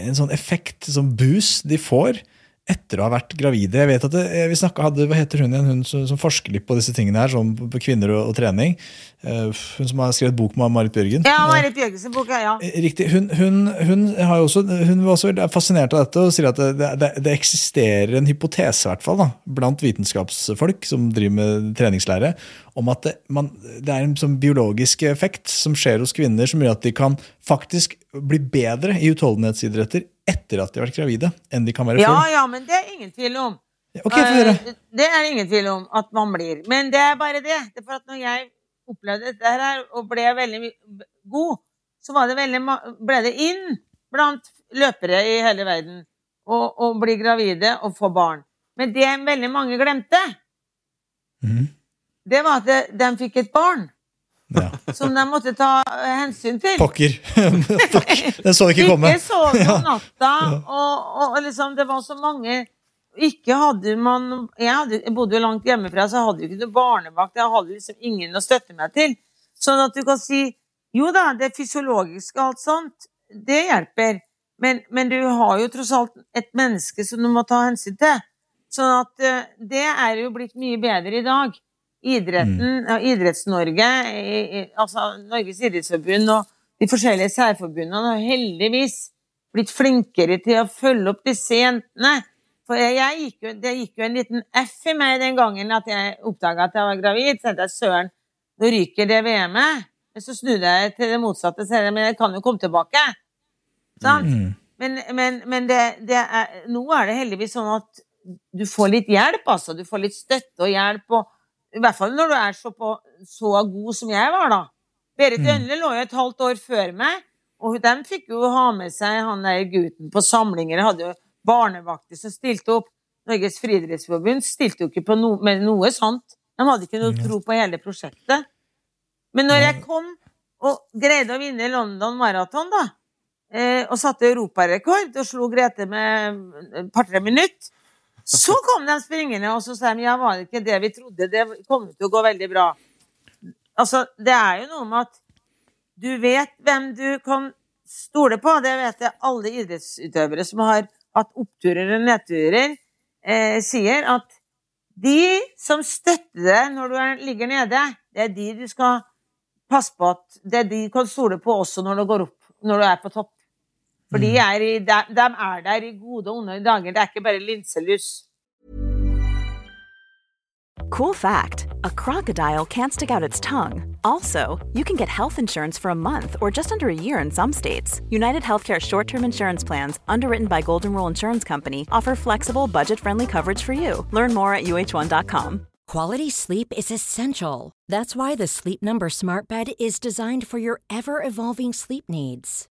en sånn effekt, sånn boost de får etter å ha vært gravide. Jeg vet at det, vi snakket, hadde, Hva heter hun igjen, hun som, som forsker litt på disse tingene her, som på, kvinner og, og trening? Uh, hun som har skrevet bok med Marit Bjørgen. Ja, Eh, Marit Bjørgensen bok, ja. Eh, Riktig. Hun, hun, hun, også, hun var også fascinert av dette og sier at det, det, det eksisterer en hypotese i hvert fall da, blant vitenskapsfolk som driver med treningslære, om at det, man, det er en sånn biologisk effekt som skjer hos kvinner som gjør at de kan faktisk bli bedre i utholdenhetsidretter etter at de har vært gravide, enn de kan være Ja, før. ja, men det er ingen tvil om. Okay, uh. Det er ingen tvil om at man blir. Men det er bare det. det er for at når jeg opplevde dette her og ble veldig god, så var det veldig, ble det inn blant løpere i hele verden å bli gravide og få barn. Men det veldig mange glemte, mm. det var at de, de fikk et barn Ja. som de måtte ta eh, hensyn til. Pokker. Den så ikke komme. Ikke sove om natta, og, og liksom, det var så mange ikke hadde man Jeg, hadde, jeg bodde jo langt hjemmefra, så jeg hadde jo ikke noe barnevakt. Jeg hadde liksom ingen å støtte meg til. Sånn at du kan si jo da, det fysiologiske og alt sånt, det hjelper. Men, men du har jo tross alt et menneske som du må ta hensyn til. Sånn at eh, det er jo blitt mye bedre i dag. Idretten, og Idretts-Norge, i- i- altså Norges idrettsforbund og de forskjellige særforbundene har heldigvis blitt flinkere til å følge opp disse jentene. For jeg, jeg gikk jo, det gikk jo en liten F i meg den gangen at jeg oppdaga at jeg var gravid. Så tenkte jeg søren, nå ryker det VM-et. Men så snudde jeg til det motsatte og sa men jeg kan jo komme tilbake. Sant? Mm. Men, men, men det, det er, nå er det heldigvis sånn at du får litt hjelp, altså. Du får litt støtte og hjelp. Og, I hvert fall når du er så, på, så god som jeg var, da. Berit Mm. Lå jo et halvt år før meg, og de fikk jo ha med seg han der gutten på samlinger. Jeg hadde jo barnevakter som stilte opp. Norges friidrettsforbund stilte jo ikke på no, med noe sånt. De hadde ikke noe tro på hele prosjektet. Men når jeg kom og greide å vinne London Marathon, da, eh, og satte europarekord og slo Grete med et par-tre minutter, så kom de springende og så sa de, ja, var det ikke det vi trodde, det kom til å gå veldig bra. Altså, det er jo noe med at du vet hvem du kan stole på. Det vet jeg alle idrettsutøvere som har hatt oppturer og nedturer, eh, sier at de som støtter deg når du er, ligger nede, det er de du skal passe på at det er de du kan stole på også når du går opp, når du er på topp. For de er, i, de, de er der i gode og onde dager. Det er ikke bare linselus. Cool fact a crocodile can't stick out its tongue. Also, you can get health insurance for a month or just under a year in some states. United Healthcare short term insurance plans, underwritten by Golden Rule Insurance Company, offer flexible, budget friendly coverage for you. Learn more at uh1.com. Quality sleep is essential. That's why the Sleep Number Smart Bed is designed for your ever evolving sleep needs.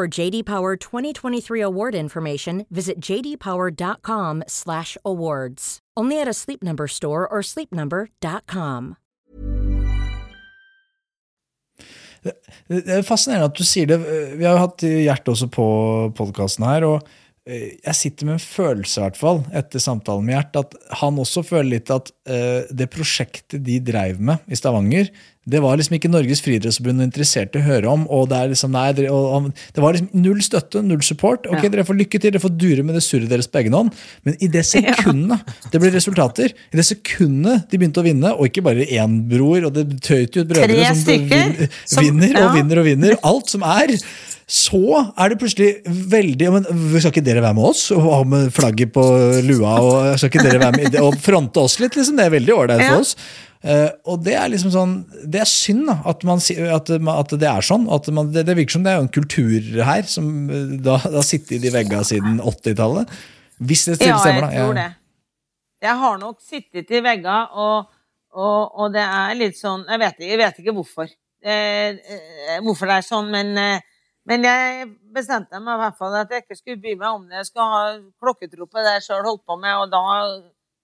For JD Power 2023 award information, visit jdpower.com/awards. Only at a Sleep Number store or sleepnumber.com. Det er fascinerende at du sier det. Vi har hatt Gjert også på podkasten her. og eh, jeg sitter med en følelse, i hvert fall, etter samtalen med Gjert, at han også føler litt at eh, det prosjektet de dreiv med i Stavanger, det var liksom ikke Norges friidrettsforbund interessert i å høre om. og Det er liksom, nei, det, og, det var liksom null støtte, null support. Ok, Ja. Dere får lykke til, dere får dure med det surret deres på egen hånd. Men i det sekundet det ble resultater, i det sekundet de begynte å vinne, og ikke bare én bror, og det tøyt ut brødre Tre som stykker vin- som- vinner og vinner og vinner. Alt som er. Så er det plutselig veldig ja, men Skal ikke dere være med oss og ha med flagget på lua? og Skal ikke dere være med og fronte oss litt? liksom Det er veldig ålreit for oss. Eh, og det er liksom sånn Det er synd da, at, man, at, at det er sånn. At man, det, det virker som det er en kultur her som eh, da har sittet i de veggene siden 80-tallet. Hvis det Ja, stemmer, jeg da. tror det. Jeg har nok sittet i veggene, og, og, og det er litt sånn Jeg vet, jeg vet ikke hvorfor. Eh, hvorfor det er sånn, men, eh, men jeg bestemte meg i hvert fall at jeg ikke skulle bry meg om det. Jeg skulle ha klokketro på det jeg sjøl holdt på med, og da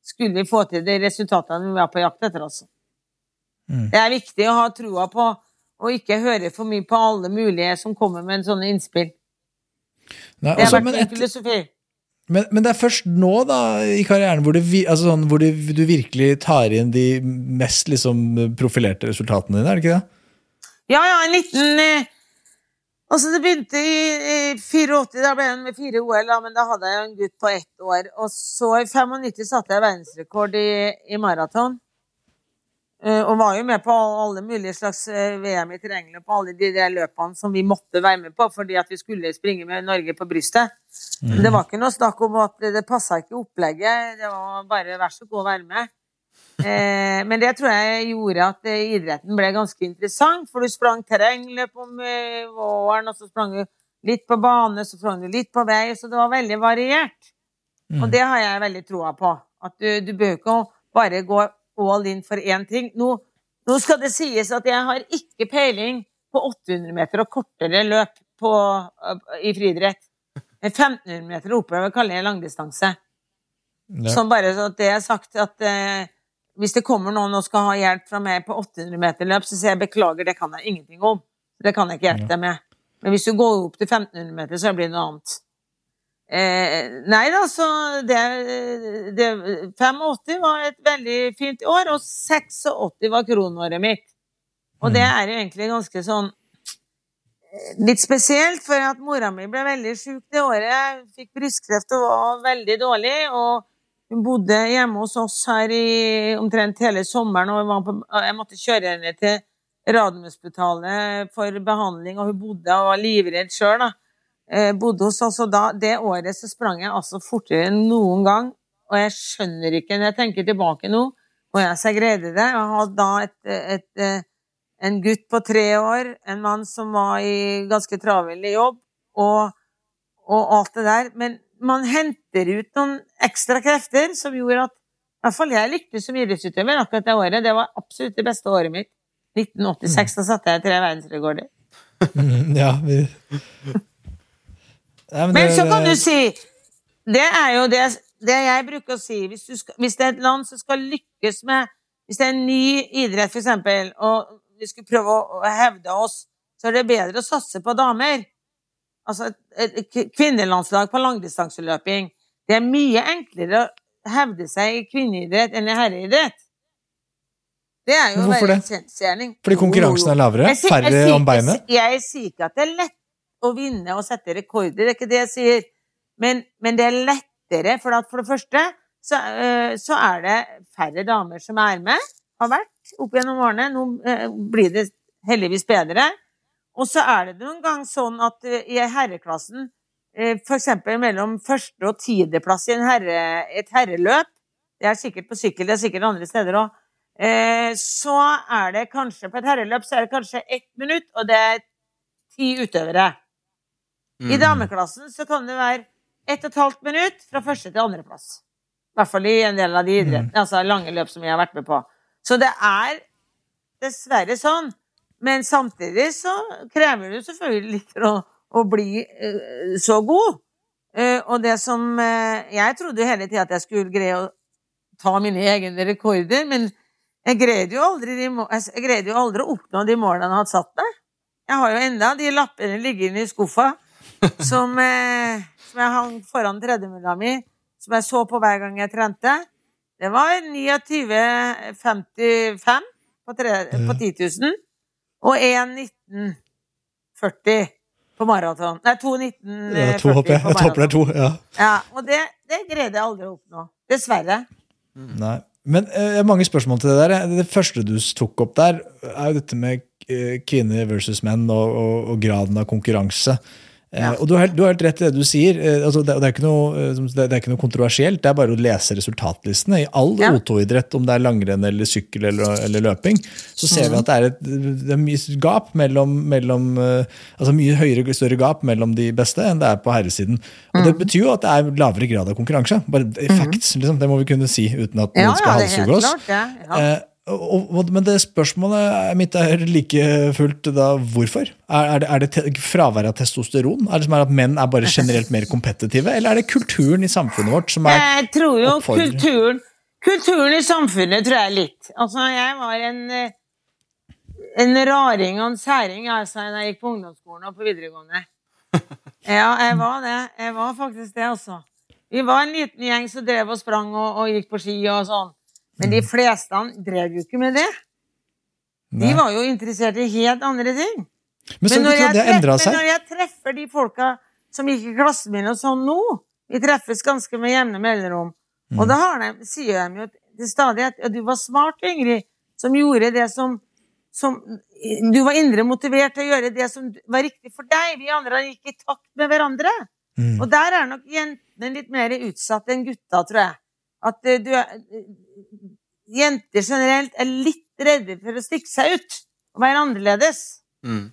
skulle vi få til de resultatene vi var på jakt etter. Altså. Mm. Det er viktig å ha troa på og ikke høre for mye på alle mulige som kommer med en sånne innspill. Nei, Det har altså, vært min et, filosofi. men, men det er først nå da i karrieren hvor, det, altså sånn, hvor du, du virkelig tar inn de mest liksom, profilerte resultatene dine, er det ikke det? Ja, ja, en liten eh, Altså, det begynte i, i 84, da ble jeg med fire OL, da, men da hadde jeg en gutt på ett år. Og så i 95 satte jeg verdensrekord i, i maraton. Uh, og var jo med på alle mulige slags eh, VM i terrengløp på alle de der løpene som vi måtte være med på fordi at vi skulle springe med Norge på brystet. Men det var ikke noe snakk om at det, det passa ikke opplegget. Det var bare vær så god å være med. Eh, men det tror jeg gjorde at eh, idretten ble ganske interessant, for du sprang terrengløp om eh, våren, og så sprang du litt på bane, så sprang du litt på vei, så det var veldig variert. Og det har jeg veldig troa på. At du, du bør ikke bare gå all in for én ting. Nå, nå skal det sies at jeg har ikke peiling på 800 meter og kortere løp på, i friidrett. 1500 meter oppover kaller jeg langdistanse. Ja. Sånn bare så at det er sagt at eh, hvis det kommer noen og skal ha hjelp fra meg på 800 meter løp, så sier jeg beklager, det kan jeg ingenting om. Det kan jeg ikke hjelpe deg med. Men hvis du går opp til 1500 meter, så blir det noe annet. Eh, nei da, så det, det 85 var et veldig fint år, og 86 var kronåret mitt. Og det er jo egentlig ganske sånn eh, Litt spesielt, for at mora mi ble veldig sjuk det året. Fikk brystkreft og var veldig dårlig. Og hun bodde hjemme hos oss her i omtrent hele sommeren, og på, jeg måtte kjøre henne til Radiumhospitalet for behandling, og hun bodde og var livredd sjøl, da. Eh, bodde hos oss, og da, det året så sprang jeg altså fortere enn noen gang. Og jeg skjønner ikke, når jeg tenker tilbake nå, og jeg så greide det. Jeg hadde da et, et, et, en gutt på tre år, en mann som var i ganske travel jobb, og, og alt det der. Men man henter ut noen ekstra krefter som gjorde at i hvert fall jeg lyktes som idrettsutøver akkurat det året. Det var absolutt det beste året mitt. 1986, da satte jeg tre verdensrekorder. Mm, ja, vi... ja, Men men, så kan du si Det er jo det, det jeg bruker å si. Hvis, du skal, hvis det er et land som skal lykkes med Hvis det er en ny idrett, for eksempel, og vi skulle prøve å, å hevde oss, så er det bedre å satse på damer. Altså et, et kvinnelandslag på langdistanseløping. Det er mye enklere å hevde seg i kvinneidrett enn i herreidrett. Det er jo hvorfor en det? kjensgjerning. Fordi konkurransen er lavere? Jeg jeg Færre sier- om beinet? Jeg, jeg sier ikke at det er lett å vinne og sette rekorder, det er ikke det jeg sier. Men, men det er lettere, for at for det første så, øh, så er det færre damer som er med, har vært opp gjennom årene. Nå øh, blir det heldigvis bedre. Og så er det noen gang sånn at øh, i herreklassen, for eksempel mellom første og tiendeplass i en herre, et herreløp, det er sikkert på sykkel, det er sikkert andre steder òg, så er det kanskje på et herreløp så er det kanskje ett minutt, og det er ti utøvere. Mm. I dameklassen så kan det være ett og et halvt minutt fra første til andreplass. I hvert fall i en del av de idrettene, altså lange løp som jeg har vært med på. Så det er dessverre sånn. Men samtidig så krever det selvfølgelig litt for å, bli uh, så god. Uh, og det som eh, Jeg trodde jo hele tida at jeg skulle greie å ta mine egne rekorder, men jeg greide jo aldri, jeg greide jo aldri å oppnå de målene jeg hadde satt meg. Jeg har jo enda de lappene liggende i skuffa som, som jeg hang foran tredemølla mi, som jeg så på hver gang jeg trente. Det var 29,55 på, tre- på 10 000 og 1,1940 på maraton. Nei, 2,19. Ja, to hopper jeg. Jeg håper det er to. Ja. Ja, og det, det greide jeg aldri å oppnå. Dessverre. Nei. Men eh, jeg har mange spørsmål til det der. Det første du tok opp der, er jo dette med eh, kvinner versus menn og, og, og graden av konkurranse. Eh, og du har, du har helt rett i det du sier. Eh, altså, det, det, er ikke noe, eh, det, er ikke noe kontroversielt. Det er bare å lese resultatlistene. I all Ja. O2-idrett, om det er langrenn eller sykkel eller, eller løping, så ser mm. vi at det er, et, det er mye gap mellom, mellom Altså mye høyere, større gap mellom de beste enn det er på herresiden. Og mm. det betyr jo at det er lavere grad av konkurranse. Bare facts, liksom. Det må vi kunne si uten at Ja, noen skal ja, er halshugge oss. klart. Ja. Men det spørsmålet mitt er like fullt da hvorfor? Er, er det, er det te fravær av testosteron? Er det som er at menn er bare generelt mer kompetitive? Eller er det kulturen i samfunnet vårt som er Jeg tror jo kulturen Kulturen i samfunnet tror jeg litt. Altså, jeg var en en raring og en særing altså, da jeg gikk på ungdomsskolen og på videregående. Ja, jeg var det. Jeg var faktisk det, altså. Vi var en liten gjeng som drev og sprang og, og gikk på ski og sånn. Men de fleste drev jo ikke med det. De var jo interessert i helt andre ting. Men men, når jeg treffer, men når jeg treffer de folka som gikk i klassen min og sånn nå Vi treffes ganske med jevne mellomrom. Mm. Og da har de, sier de jo til stadighet at du var smart, Ingrid, som gjorde det som, som Du var indre motivert til å gjøre det som var riktig for deg. Vi andre gikk i takt med hverandre. Mm. Og der er nok jentene litt mer utsatt enn gutta, tror jeg. At eh, du er Jenter generelt er litt redde for å stikke seg ut og være annerledes. Mm.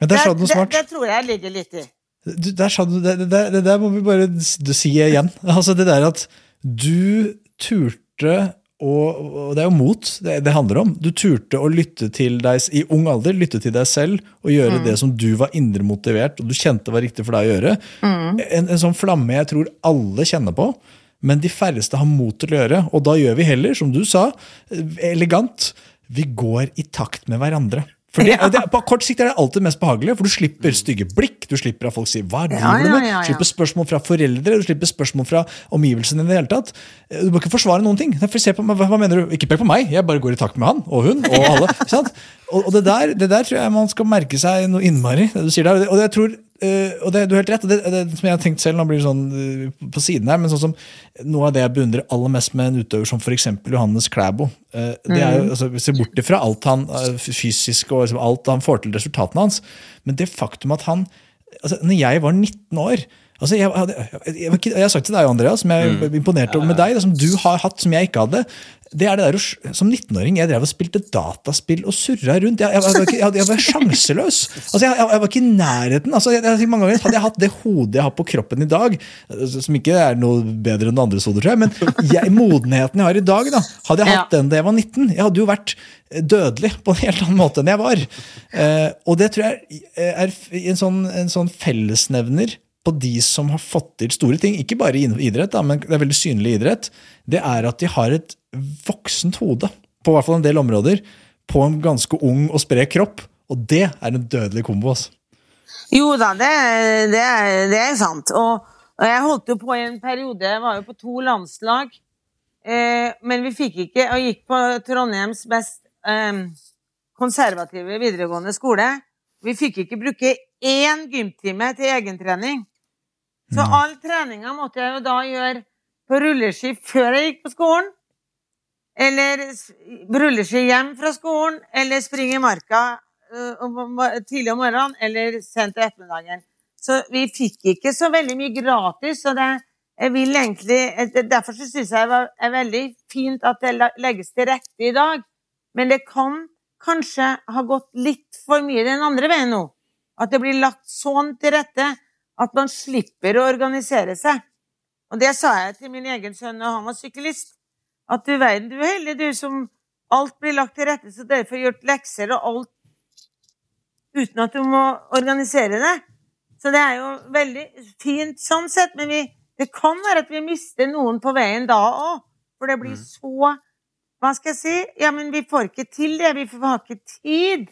Ja, der sa du noe det, smart. det tror jeg ligger litt i. Du, der sa du, det, det, det der må vi bare si igjen. Altså det der at du turte og, og det er jo mot det, det handler om. Du turte å lytte til deg i ung alder, lytte til deg selv og gjøre det som du var indre motivert og du kjente var riktig for deg å gjøre. En, en sånn flamme jeg tror alle kjenner på, men de færreste har mot til å gjøre. Og da gjør vi heller, som du sa, elegant, vi går i takt med hverandre. For det, det, På kort sikt er det alltid mest behagelig, for du slipper stygge blikk. Du slipper at folk sier 'hva er Ja, du ja, med?' ja. Du slipper spørsmål fra foreldre, du slipper spørsmål fra omgivelsene i det hele tatt. Du må ikke forsvare noen ting. Meg, hva, mener du? Ikke pek på meg, jeg bare går i takt med han og hun og alle. Og, og det, der, det der tror jeg man skal merke seg noe innmari. det du sier der. Og det jeg tror, eh, og det, du har helt rett, det, det som jeg har tenkt selv, nå blir det sånn uh, på siden her, men sånn som noe av det jeg beundrer aller mest med en utøver som f.eks. Johannes Klæbo, uh, det er jo, altså, vi ser bort ifra alt han fysisk og liksom, alt han får til resultatene hans, men det faktum at han altså, når jeg var 19 år altså, jeg, hadde, jeg, jeg, jeg har sagt til deg, Andreas, som jeg er imponert over med deg, det som du har hatt, som jeg ikke hadde. Det er det der, Som 19-åring jeg drev og spilte dataspill og surra rundt. Jeg, jeg, var, ikke, jeg, jeg var sjanseløs. Altså, jeg, jeg, jeg var ikke i nærheten. Altså, jeg, jeg, mange ganger Hadde jeg hatt det hodet jeg har på kroppen i dag, som ikke er noe bedre enn andres hoder, tror jeg, men jeg, modenheten jeg har i dag, da, hadde jeg hatt Ja. den da jeg var 19, jeg hadde jo vært dødelig på en helt annen måte enn jeg var. Eh, og det tror jeg er en sånn, en sånn fellesnevner på de som har fått til store ting, ikke bare i idrett, men det er veldig synlig idrett, det er at de har et voksent hode, på hvert fall en del områder, på en ganske ung og sprek kropp. Og det er en dødelig kombo. Altså. Jo da, det, det, det er sant. Og, og jeg holdt jo på i en periode, jeg var jo på to landslag. Eh, men vi fikk ikke, og gikk på Trondheims best eh, konservative videregående skole. Vi fikk ikke bruke én gymtime til egentrening. Så all treninga måtte jeg jo da gjøre på rulleski før jeg gikk på skolen. Eller rulleski hjem fra skolen, eller springe i marka øh, tidlig om morgenen, eller sent til ettermiddagen. Så vi fikk ikke så veldig mye gratis, så det jeg vil egentlig, Derfor så syns jeg det er veldig fint at det legges til rette i dag. Men det kan kanskje ha gått litt for mye den andre veien nå. At det blir lagt sånn til rette at man slipper å organisere seg. Og det sa jeg til min egen sønn da han var syklist. At du verden, du er heldig, du som alt blir lagt til rette, så dere får gjort lekser og alt uten at du må organisere det. Så det er jo veldig fint sånn sett, men vi, det kan være at vi mister noen på veien da òg. For det blir så Hva skal jeg si? Ja, men vi får ikke til det. Vi får- har ikke tid.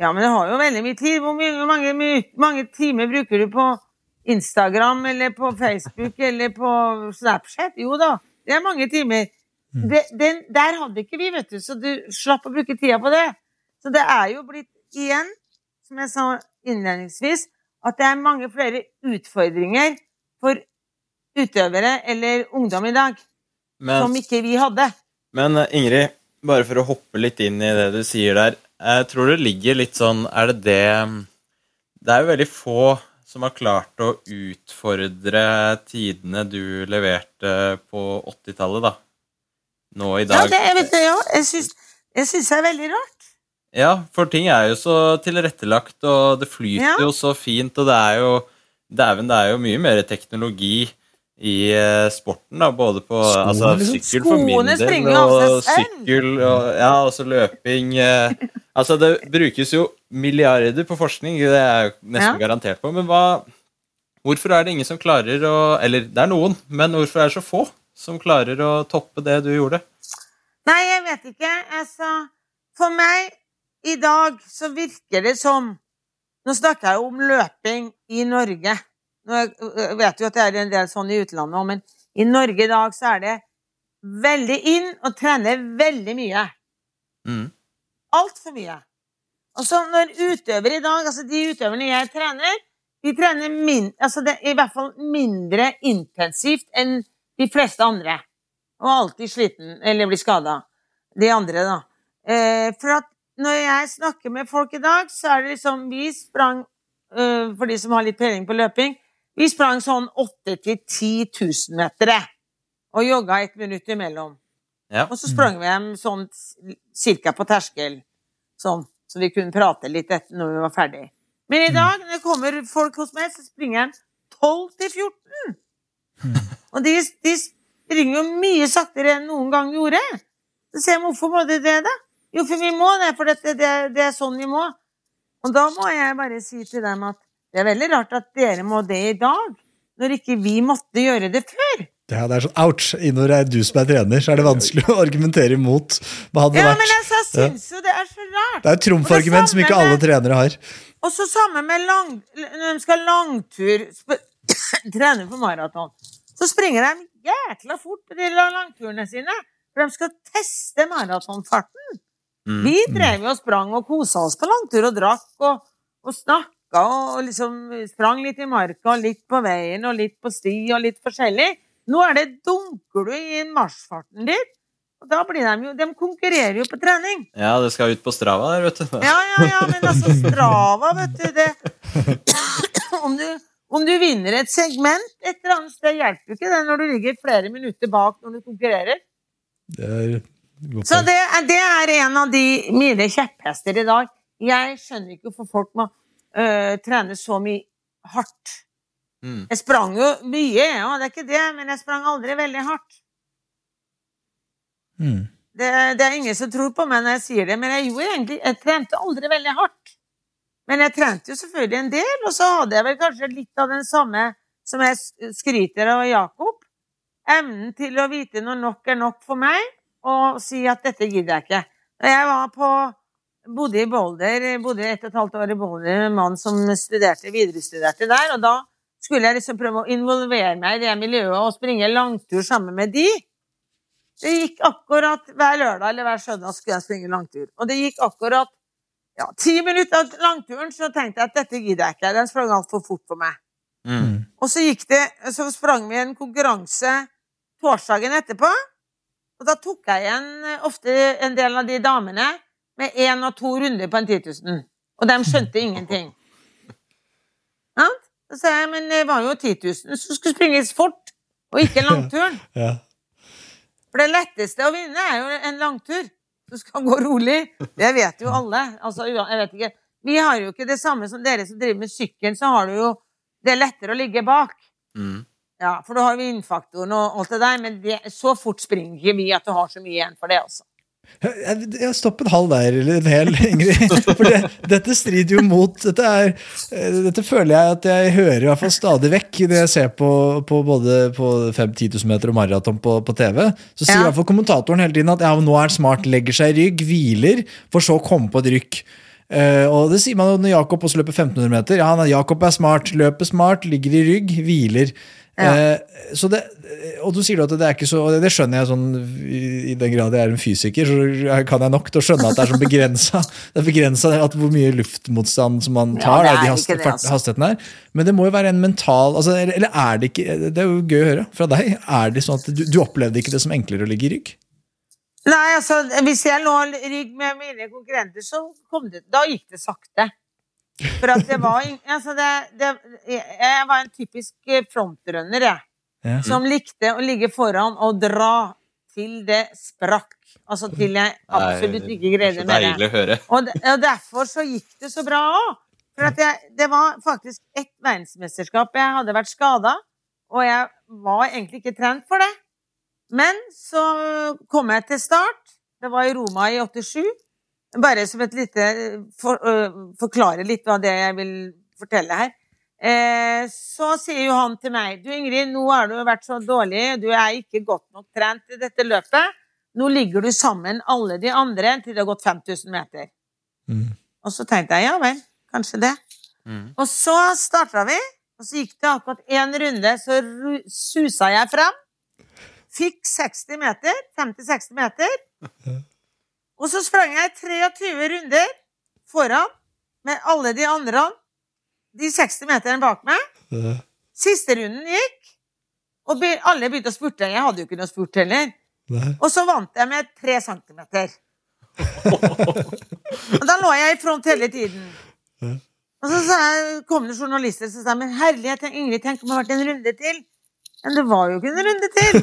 Ja, men det har jo veldig mye tid. Hvor mye, mange, mye, mange timer bruker du på Instagram eller på Facebook eller på Snapchat? Jo da, det er mange timer. Det, den, der hadde ikke vi, vet du, så du slapp å bruke tida på det. Så det er jo blitt igjen, som jeg sa innledningsvis, at det er mange flere utfordringer for utøvere eller ungdom i dag Men, som ikke vi hadde. men eh, Ingrid, bare for å hoppe litt inn i det du sier der. Jeg tror det ligger litt sånn Er det det Det er jo veldig få som har klart å utfordre tidene du leverte på 80-tallet, da. Nå i Ja, dag. det, vet det, ja. Jeg syns, jeg syns det er veldig rart. Ja, for ting er jo så tilrettelagt, og det flyter Ja. jo så fint, og det er jo Dæven, det er jo mye mer teknologi i eh, sporten, da, både på Skoene, altså, sykkel for min del, og sykkel og ja, løping eh, Altså, det brukes jo milliarder på forskning, det er jeg nesten Ja. garantert på, men hva Hvorfor er det ingen som klarer å Eller det er noen, men hvorfor er det så få som klarer å toppe det du gjorde? Nei, jeg vet ikke. Altså, for meg i dag så virker det som Nå snakker jeg jo om løping i Norge. Nå jeg vet jo at det er en del sånn i utlandet òg, men i Norge i dag så er det veldig inn å trene veldig mye. Mm. Altfor mye. Og så når utøvere i dag, altså de utøverne jeg trener, de trener min, altså det i hvert fall mindre intensivt enn de fleste andre. Og alltid sliten eller blir skada. De andre, da. Eh, for at når jeg snakker med folk i dag, så er det liksom Vi sprang, eh, for de som har litt peiling på løping, vi sprang sånn 8000-10 000 meter. Og jogga et minutt imellom. Ja. Og så sprang vi hjem sånn cirka på terskel, sånn, så vi kunne prate litt etter når vi var ferdig. Men i dag, når det kommer folk hos meg, så springer jeg 12 til 14. Og de, de springer jo mye saktere enn noen gang gjorde. Så sier jeg, hvorfor må de det, da? Jo, for vi må det, for det, det, det er sånn vi må. Og da må jeg bare si til dem at det er veldig rart at dere må det i dag, når ikke vi måtte gjøre det før. Ja, det er sånn ouch. Når det er du som er trener, så er det vanskelig å argumentere imot. Hva hadde det Ja, vært? men altså, jeg syns jo det er så rart. Det er et trumfargument som ikke alle trenere har. Og så samme med lang, når de skal langtur, sp- trene for maraton, så springer de jækla fort på de langturene sine, for de skal teste maratonfarten. Mm. Vi drev jo og sprang og kosa oss på langtur og drakk og, og snakka og liksom sprang litt i marka og litt på veien og litt på sti og litt forskjellig. Nå er det dunker du i marsjfarten ditt, og da blir de jo De konkurrerer jo på trening. Ja, det skal ut på Strava der, vet du. Ja, ja, ja, men altså Strava, vet du det om, du om du vinner et segment et eller annet sted, hjelper jo ikke det når du ligger flere minutter bak når du konkurrerer. Det er godt Så det, det er en av de mine kjepphester i dag. Jeg skjønner ikke hvorfor folk må øh, trene så mye hardt. Mm. Jeg sprang jo mye, ja, det er ikke det, men jeg sprang aldri veldig hardt. Mm. Det, det er ingen som tror på meg når jeg sier det, men jeg gjorde egentlig Jeg trente aldri veldig hardt. Men jeg trente jo selvfølgelig en del, og så hadde jeg vel kanskje litt av den samme som jeg skryter av Jakob. Evnen til å vite når nok er nok for meg, og si at dette gidder jeg ikke. Da jeg var på bodde i Boulder, bodde et og et halvt år i Boulder med en mann som studerte, viderestuderte der, og da skulle jeg liksom prøve å involvere meg i det miljøet og springe langtur sammen med de. Det gikk akkurat hver lørdag eller hver søndag skulle jeg springe langtur. Og det gikk akkurat ja, ti minutter av langturen, så tenkte jeg at dette gidder jeg ikke. Den sprang altfor fort for meg. Mm. Og så det, så sprang vi en konkurranse torsdagen etterpå. Og da tok jeg igjen eh, ofte en del av de damene med én og to runder på en 10 000. Og de skjønte ingenting. Sant? Så sa jeg, men det var jo 10 000 som skulle springes fort, og ikke langturen. Ja. For det letteste å vinne er jo en langtur. Du skal gå rolig. Det vet jo alle. Altså, jeg vet ikke. Vi har jo ikke det samme som dere som driver med sykkelen, så har du jo Det er lettere å ligge bak. Mm. Ja, for da har vi innfaktoren og alt det der, men det, så fort springer ikke vi at du har så mye igjen for det, altså. Jeg, Stopp en halv der, eller en hel, Ingrid. For det, dette strider jo mot dette, er, eh, dette føler jeg at jeg hører i hvert fall stadig vekk når jeg ser på, på både på 5-10 000 meter og maraton på, på TV. Så sier Ja. i hvert fall kommentatoren hele tiden at ja, nå er han smart, legger seg i rygg, hviler, for så å komme på et rykk. Uh, og det sier man jo når Jakob også løper 1500 meter. Ja, han er, Jakob er smart, løper smart, ligger i rygg, hviler. Ja. Eh, så det, og du sier at det er ikke så Det skjønner jeg sånn i, i den grad jeg er en fysiker, så kan jeg nok til å skjønne at det er sånn begrensa Det er begrensa hvor mye luftmotstand som man Ja, tar. er de hast, det, altså. hastigheten. Men det må jo være en mental altså, eller, eller er det ikke Det er jo gøy å høre fra deg. Er det sånn at du, du opplevde ikke det som enklere å ligge i rygg? Nei, altså, hvis jeg lå rygg med mine konkurrenter, så kom det Da gikk det sakte. For at det var Altså, det, det Jeg var en typisk frontrunner, jeg. Ja. Som likte å ligge foran og dra til det sprakk. Altså til jeg absolutt ikke greide mer. Og, og derfor så gikk det så bra òg. For at jeg, det var faktisk ett verdensmesterskap jeg hadde vært skada, og jeg var egentlig ikke trent for det. Men så kom jeg til start. Det var i Roma i 87. Bare som et lite for, uh, Forklare litt hva det jeg vil fortelle her. Eh, så sier jo han til meg Du Ingrid, nå har du vært så dårlig, du er ikke godt nok trent i dette løpet. Nå ligger du sammen alle de andre til det har gått 5000 meter. Mm. Og så tenkte jeg ja vel, kanskje det. Mm. Og så starta vi, og så gikk det akkurat én runde, så susa jeg frem. Fikk 60 meter, 50-60 meter. Og så sprang jeg 23 runder foran med alle de andre, de 60 meterne bak meg. Siste runden gikk, og alle begynte å spurte. Jeg hadde jo ikke noe spurt heller. nei. Og så vant jeg med tre centimeter. og da lå jeg i front hele tiden. Nei. Og så sa jeg, kom det journalister som sa men herlighet, Ingrid, tenk om det hadde vært en runde til. Men det var jo ikke en runde til.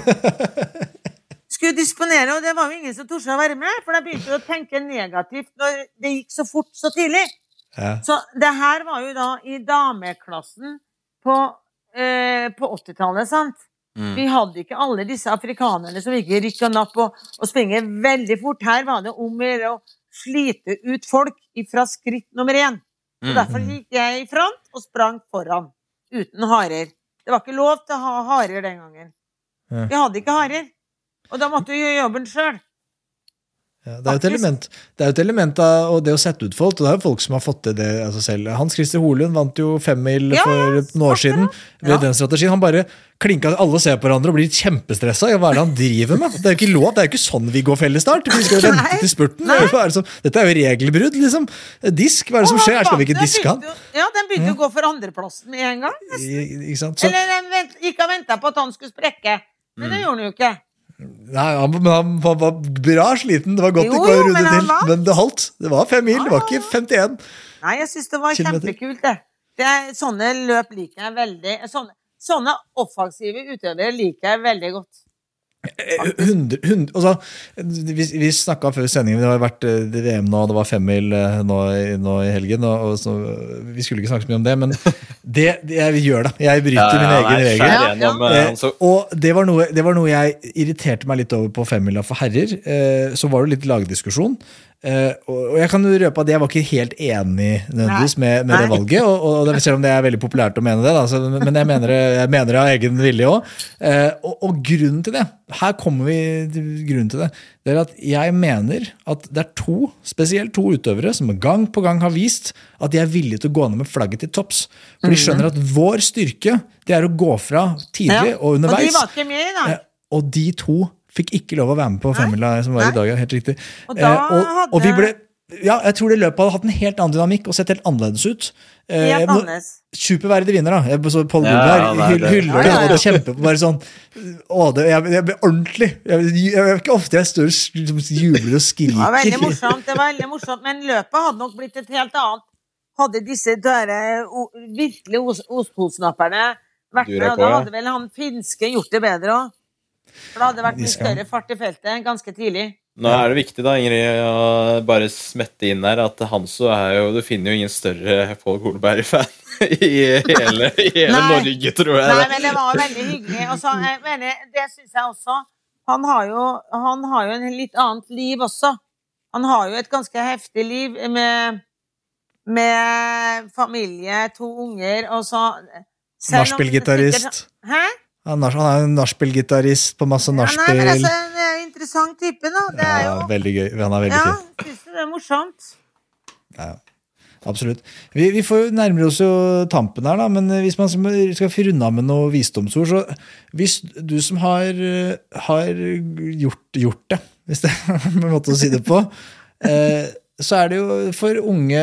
Skulle disponere, og det var jo ingen som torde å være med, for da begynte å tenke negativt når det gikk så fort så tidlig. Ja. Så det her var jo da i dameklassen på, eh, på 80-tallet, sant? Mm. Vi hadde ikke alle disse afrikanerne som gikk i rykk og napp og, og springer veldig fort. Her var det om å gjøre å slite ut folk fra skritt nummer én. Så Mm. derfor gikk jeg i front og sprang foran. Uten harer. Det var ikke lov til å ha harer den gangen. Ja. Vi hadde ikke harer. Og da måtte du gjøre jobben sjøl. Ja, det er jo et element, det er et element av og det å sette ut folk. og Det er jo folk som har fått til det altså selv. Hans Christer Holund vant jo femmil Ja, for noen år siden ved Ja. den strategien. Han bare klinka Alle ser på hverandre og blir kjempestressa. Hva er det han driver med? Det er jo ikke lov, det er jo ikke sånn vi går fellesstart. Vi skal jo vente Nei. til spurten. Det jo sånn- Dette er jo regelbrudd, liksom. Disk, hva er det som skjer? Her skal vi ikke diske han? Ja, den begynte å gå for andreplassen med en gang. I- Eller den vent, gikk og venta på at han skulle sprekke. Men Mm. det gjorde han jo ikke. Nei, han, han, han var, bra sliten. Det var godt Jo, det ikke var til. Men det holdt. Det var fem mil, det var ikke 51. Nei, jeg syns det var Kilometer. kjempekult, det. det er, sånne løp liker jeg veldig. Sånne, sånne offensive utøvere liker jeg veldig godt. Hundre, hundre, altså, vi vi snakka før sendingen, det har vært eh, VM nå, det var femmil eh, nå, i- nå i helgen. Og, og så, vi skulle ikke snakke så mye om det, men det, det, jeg gjør det. Jeg bryter min egen nei, regel. Ja, gjennom, eh, Eh, han så- og det var, noe, det var noe jeg irriterte meg litt over på femmila for herrer. Eh, så var det litt lagdiskusjon. Eh, og, og jeg kan røpe at jeg var ikke helt enig nødvendigvis med, med det valget. Og, og det, selv om det er veldig populært å mene det, da, så, men jeg mener jeg mener det av egen vilje òg. Uh, og, og grunnen til det, her kommer vi til grunnen til det, det er at jeg mener at det er to, spesielt to utøvere, som gang på gang har vist at de er villige til å gå ned med flagget til topps. For de skjønner at vår styrke, det er å gå fra tidlig Ja. og Og de underveis. var ikke med i dag. Eh, og de to fikk ikke lov å være med på femmila som var Nei. i dag. helt riktig. Og da Eh, og, hadde- og vi ble ja, jeg tror det løpet hadde hatt en helt annen dynamikk og sett helt annerledes ut. Eh, Helt annerledes. Superverdig vinner, da. Jeg så Pål Ja, Gullberg ja, er hyll- det. hyller Ja, det ja, ja. og kjemper på bare sånn Å, det, jeg, jeg blir ordentlig. Jeg, jeg, jeg, ikke ofte jeg står og liksom jubler og skriker. Det var veldig morsomt, det var veldig morsomt, men løpet hadde nok blitt et helt annet. Hadde disse døre, o, virkelig os, ostholsnapperne vært med, og da hadde vel han finske gjort det bedre òg. For da hadde det vært mye skal- større fart i feltet ganske tidlig. Nå er det viktig da, Ingrid, å bare smette inn der at Hanso er jo Du finner jo ingen større Pål Golberg-fan i hele, i hele Norge, tror jeg. Nei, men det var veldig hyggelig. Og så, jeg mener, det syns jeg også. Han har, jo, han har jo en litt annet liv også. Han har jo et ganske heftig liv med, med familie, to unger, og så Nachspiel-gitarist. Hæ? Han er, en nachspiel-gitarist på masse Ja, nei, nachspiel. men altså, en interessant type, da. Det er Ja, jo veldig gøy. Han er veldig Ja, fin. syns du det er morsomt? Ja, absolutt. Vi, vi får jo nærmere oss jo tampen her, da, men hvis man skal skal runde av med noe visdomsord, så hvis du som har, eh, har gjort, gjort det, hvis det er en måte å si det på, eh, så er det jo for unge,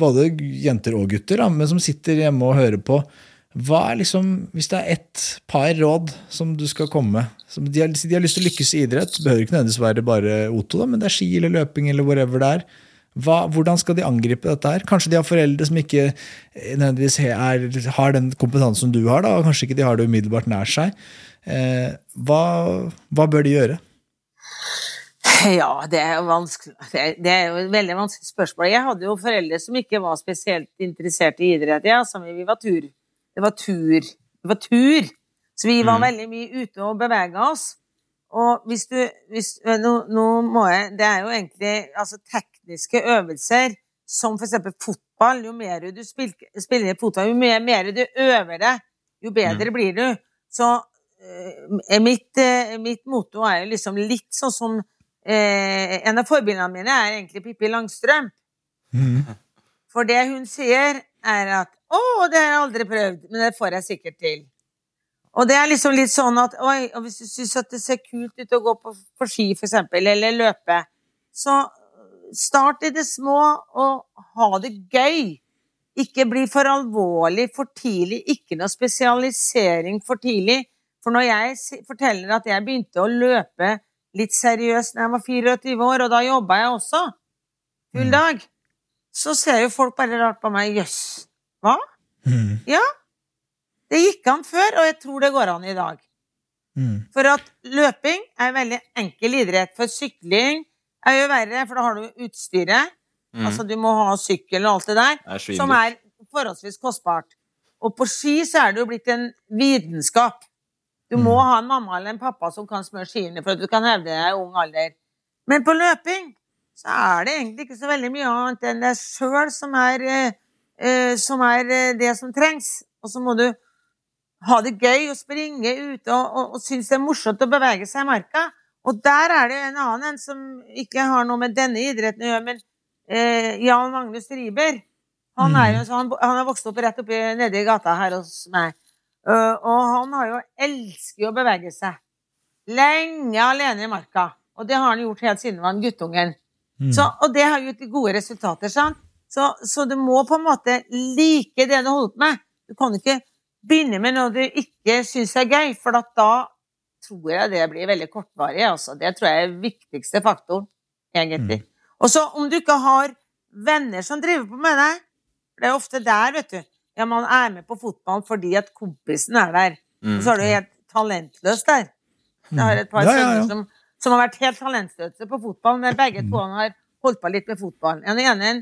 både jenter og gutter, da, men som sitter hjemme og hører på, hva er liksom, Hvis det er ett par råd som du skal komme med de, har, de har lyst til å lykkes i idrett, behøver ikke nødvendigvis være bare Otto, da, men det er ski eller løping eller whatever det er. Hva, hvordan skal de angripe dette her? Kanskje de har foreldre som ikke eh, nødvendigvis er, har den kompetansen du har, da, og kanskje ikke de har det umiddelbart nær seg. Eh, hva, hva bør de gjøre? Ja. Det er, det er jo et veldig vanskelig spørsmål. Jeg hadde jo foreldre som ikke var spesielt interessert i idrett. Ja, som vi var tur. Det var tur. Det var tur. Så vi var Mm. veldig mye ute og bevega oss. Og hvis du hvis, nå, nå må jeg Det er jo egentlig altså, tekniske øvelser, som eksempel fotball. Jo mer du spil, spiller fotball, jo mer, mer du øver det, jo bedre blir du. Så eh, mitt, eh, mitt motto er jo liksom litt sånn som eh, En av forbildene mine er egentlig Pippi Langstrømp. For det hun sier, er at 'Å, det har jeg aldri prøvd, men det får jeg sikkert til'. Og det er liksom litt sånn at oi, og hvis du syns at det ser kult ut å gå på, på ski, eksempel, eller løpe, så start i det små og ha det gøy. Ikke bli for alvorlig for tidlig. Ikke noe spesialisering for tidlig. For når jeg forteller at jeg begynte å løpe litt seriøst da jeg var 24 år, og da jobba jeg også full dag, så ser jo folk bare rart på meg. Jøss, hva? Mm. Ja. Det gikk an før, og jeg tror det går an i dag. Mm. For at løping er en veldig enkel idrett. For sykling er jo verre, for da har du utstyret. Mm. Altså du må ha sykkel og alt det der, Det er som er forholdsvis kostbart. Og på ski så er det jo blitt en vitenskap. Du må ha en mamma eller en pappa som kan smøre skiene for at du kan hevde deg i ung alder. Men på løping så er det egentlig ikke så veldig mye annet enn deg sjøl som er, eh, eh, som er eh, det som trengs. Og så må du ha det gøy og springe ute og, og, og synes det er morsomt å bevege seg i marka. Og der er det en annen en som ikke har noe med denne idretten å gjøre, men eh, Jan Magnus Riiber. Han, er jo, så han, han er vokst opp rett oppi nede i gata her hos meg. Uh, og han har jo elsker å bevege seg. Lenge alene i marka. Og det har han gjort helt siden han var en guttungen. Så, og det har gitt gode resultater. Sant? Så, så du må på en måte like det du holder på med. Du kan ikke begynne med noe du ikke syns er gøy, for at da tror jeg det blir veldig kortvarig. Altså. Det tror jeg er viktigste faktoren, egentlig. Og så om du ikke har venner som driver på med det, det er ofte der, vet du. Ja, man er med på fotball fordi at kompisen er der. Mm. Og så er du helt talentløs der. Jeg har et par Ja, ja, ja. som, som har vært helt talentløse på fotball, men begge to han har holdt på litt med fotball. Den ene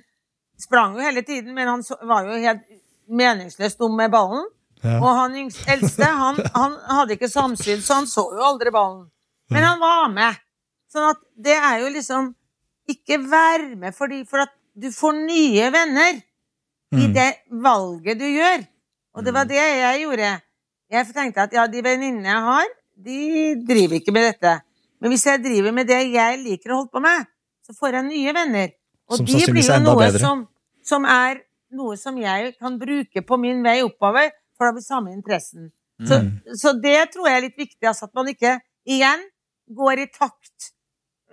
sprang jo hele tiden, men han var jo helt meningsløst dum med ballen. Ja. Og han eldste, han, han hadde ikke samsyn, så han så jo aldri ballen. Men han var med. Sånn at det er jo liksom Ikke vær med fordi, for at du får nye venner i Mm. det valget du gjør. Og det var det jeg gjorde. Jeg tenkte at ja, de venninnene jeg har, de driver ikke med dette. Men hvis jeg driver med det jeg liker å holde på med, så får jeg nye venner. Og Som de blir jo noe som, som er noe som jeg kan bruke på min vei oppover, for da blir samme interessen. Så, Mm. så det tror jeg er litt viktig, altså at man ikke igjen går i takt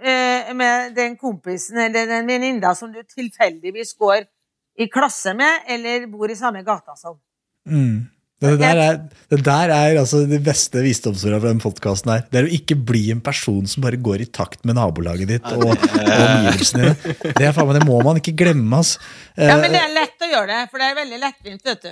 eh, med den kompisen eller den venninna som du tilfeldigvis går i klasse med, eller bor i samme gata som. Mm. Det, der er, det der er altså de beste visdomsordene fra den podkasten her. Det er å ikke bli en person som bare går i takt med nabolaget ditt og, og omgivelsene dine. Det, er faen meg- det må man ikke glemme, altså. Ja, men det Eh, er lett å gjøre det, for det er veldig lettvint, vet du.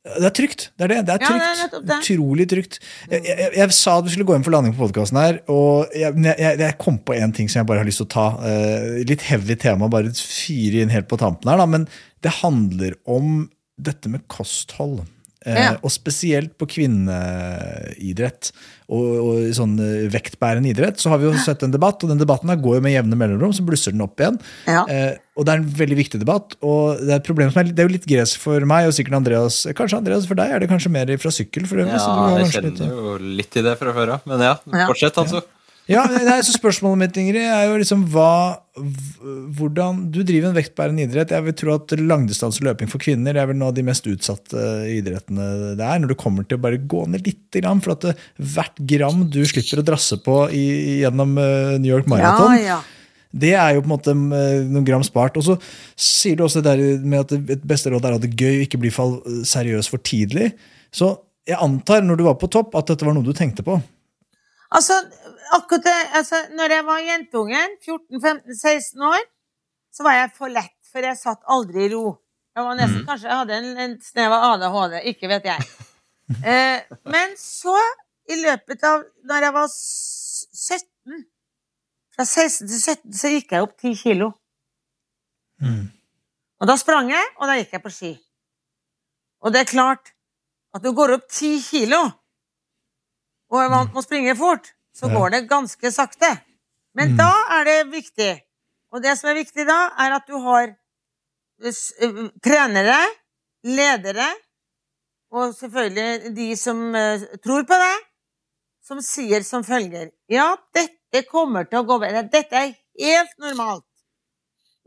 Det er trygt. Det er det. Det er Ja, det er trygt. Utrolig trygt. Jeg, jeg, jeg sa at vi skulle gå inn for landing på podkasten her, og jeg, jeg, jeg kom på en ting som jeg bare har lyst til å ta. Uh, litt heavy tema, bare fyre inn helt på tampen her, da. Men det handler om dette med kosthold. Eh, Ja. Og spesielt på kvinneidrett og, og sånn eh, vektbærende idrett, så har vi jo sett en debatt, og den debatten her går jo med jevne mellomrom, så blusser den opp igjen. Ja. Eh, og det er en veldig viktig debatt, og det er et problem som er, det er jo litt gress for meg, og sikkert Andreas, kanskje Andreas, for deg er det kanskje mer fra sykkel? For det, Ja, så du har jeg kjenner litt- jo litt i det fra før av. Men ja, Ja. fortsett, altså. Ja, nei, så Spørsmålet mitt Ingrid, er jo liksom hva, hvordan Du driver en vektbærende idrett. Jeg vil tro at langdistanseløping for kvinner er vel noe av de mest utsatte idrettene det er. Når du kommer til å bare gå ned lite grann. For at det, hvert gram du slipper å drasse på i, gjennom eh, New York Marathon, Ja, ja. det er jo på en måte eh, noen gram spart. Og så sier du også det der med at et beste råd er å ha det gøy, ikke bli seriøs for tidlig. Så jeg antar, når du var på topp, at dette var noe du tenkte på. Altså, akkurat det, altså, når jeg var jentungen, 14-15-16 år, så var jeg for lett, for jeg satt aldri i ro. Jeg var nesten, Kanskje jeg hadde en, en snev av ADHD, ikke vet jeg. Eh, men så, i løpet av Når jeg var 17 Fra 16 til 17 så gikk jeg opp 10 kilo. Og da sprang jeg, og da gikk jeg på ski. Og det er klart at du går opp 10 kilo og er vant med å springe fort, så Ja. går det ganske sakte. Men da er det viktig. Og det som er viktig da, er at du har øh, trenere, ledere, og selvfølgelig de som eh, tror på deg, som sier som følger Ja, dette kommer til å gå bedre. Dette er helt normalt.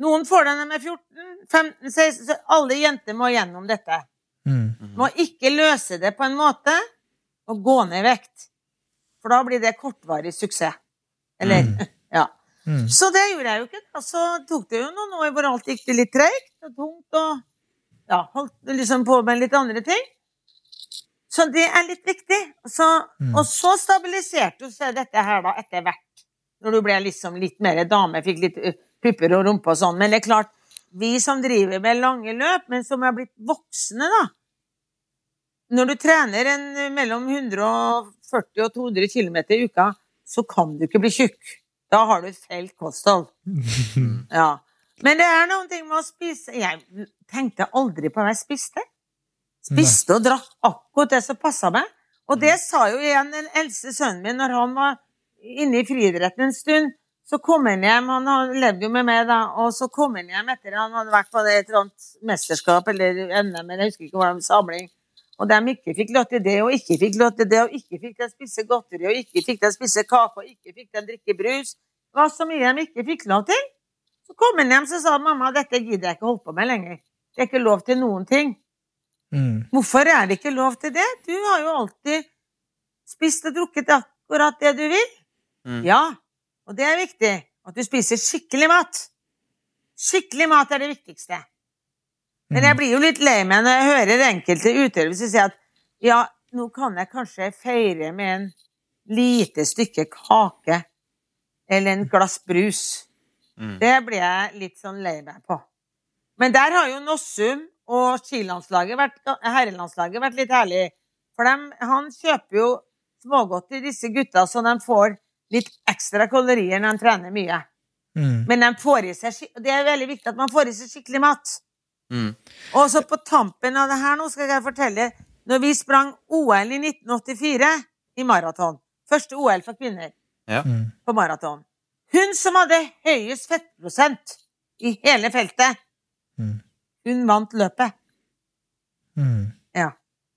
Noen får det når de er 14, 15, 16 så Alle jenter må gjennom dette. Mm. Må ikke løse det på en måte og gå ned i vekt. For da blir det kortvarig suksess. Eller Ja. Mm. Så det gjorde jeg jo ikke. da. Så tok det jo noen år hvor alt gikk det litt treigt og tungt og ja, holdt liksom på med litt andre ting. Så det er litt viktig. Så, Mm. Og så stabiliserte jo seg dette her da etter hvert. Når du ble liksom litt mer dame, fikk litt uh, pupper og rumpe og sånn. Men det er klart, vi som driver med lange løp, men som er blitt voksne, da Når du trener en, uh, mellom 140 og 200 km i uka, så kan du ikke bli tjukk. Da har du feil kosthold. Ja. Men det er noen ting med å spise Jeg tenkte aldri på hva jeg spiste. Spiste og drakk akkurat det som passa meg. Og det sa jo igjen den eldste sønnen min når han var inne i friidretten en stund. Så kom han hjem, han levde jo med meg da, og så kom han hjem etter han hadde vært på det et eller annet mesterskap eller NM, jeg husker ikke hva det var, samling. Og de ikke fikk lov til det, og ikke fikk lov til det, og ikke fikk de spise godteri, og ikke fikk de spise kake, og ikke fikk de drikke brus. Det var så mye de ikke fikk lov til. Så kom han hjem og sa mamma dette gidder jeg ikke holde på med lenger. Det er ikke lov til noen ting. Mm. Hvorfor er det ikke lov til det? Du har jo alltid spist og drukket akkurat det du vil. Mm. Ja, og det er viktig. At du spiser skikkelig mat. Skikkelig mat er det viktigste. Men jeg blir jo litt lei meg når jeg hører enkelte utøvere som sier at ja, nå kan jeg kanskje feire med en lite stykke kake eller en glass brus. Mm. Det blir jeg litt sånn lei meg på. Men der har jo Nossum og skilandslaget herrelandslaget vært litt herlig. For dem, han kjøper jo smågodt til disse gutta, så de får litt ekstra kalorier når de trener mye. Mm. Men de får i seg, det er veldig viktig at man får i seg skikkelig mat. Mm. Og så på tampen av det her nå skal jeg fortelle Når vi sprang OL i 1984 i maraton, første OL for kvinner Ja. Mm. på maraton Hun som hadde høyest fettprosent i hele feltet, Mm. hun vant løpet. Mm. Ja.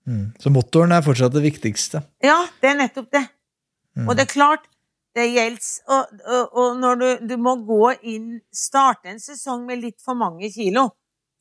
Mm. Så motoren er fortsatt det viktigste. Ja, det er nettopp det. Mm. Og det er klart, det gjelder Og, og, og når du, du må gå inn Starte en sesong med litt for mange kilo.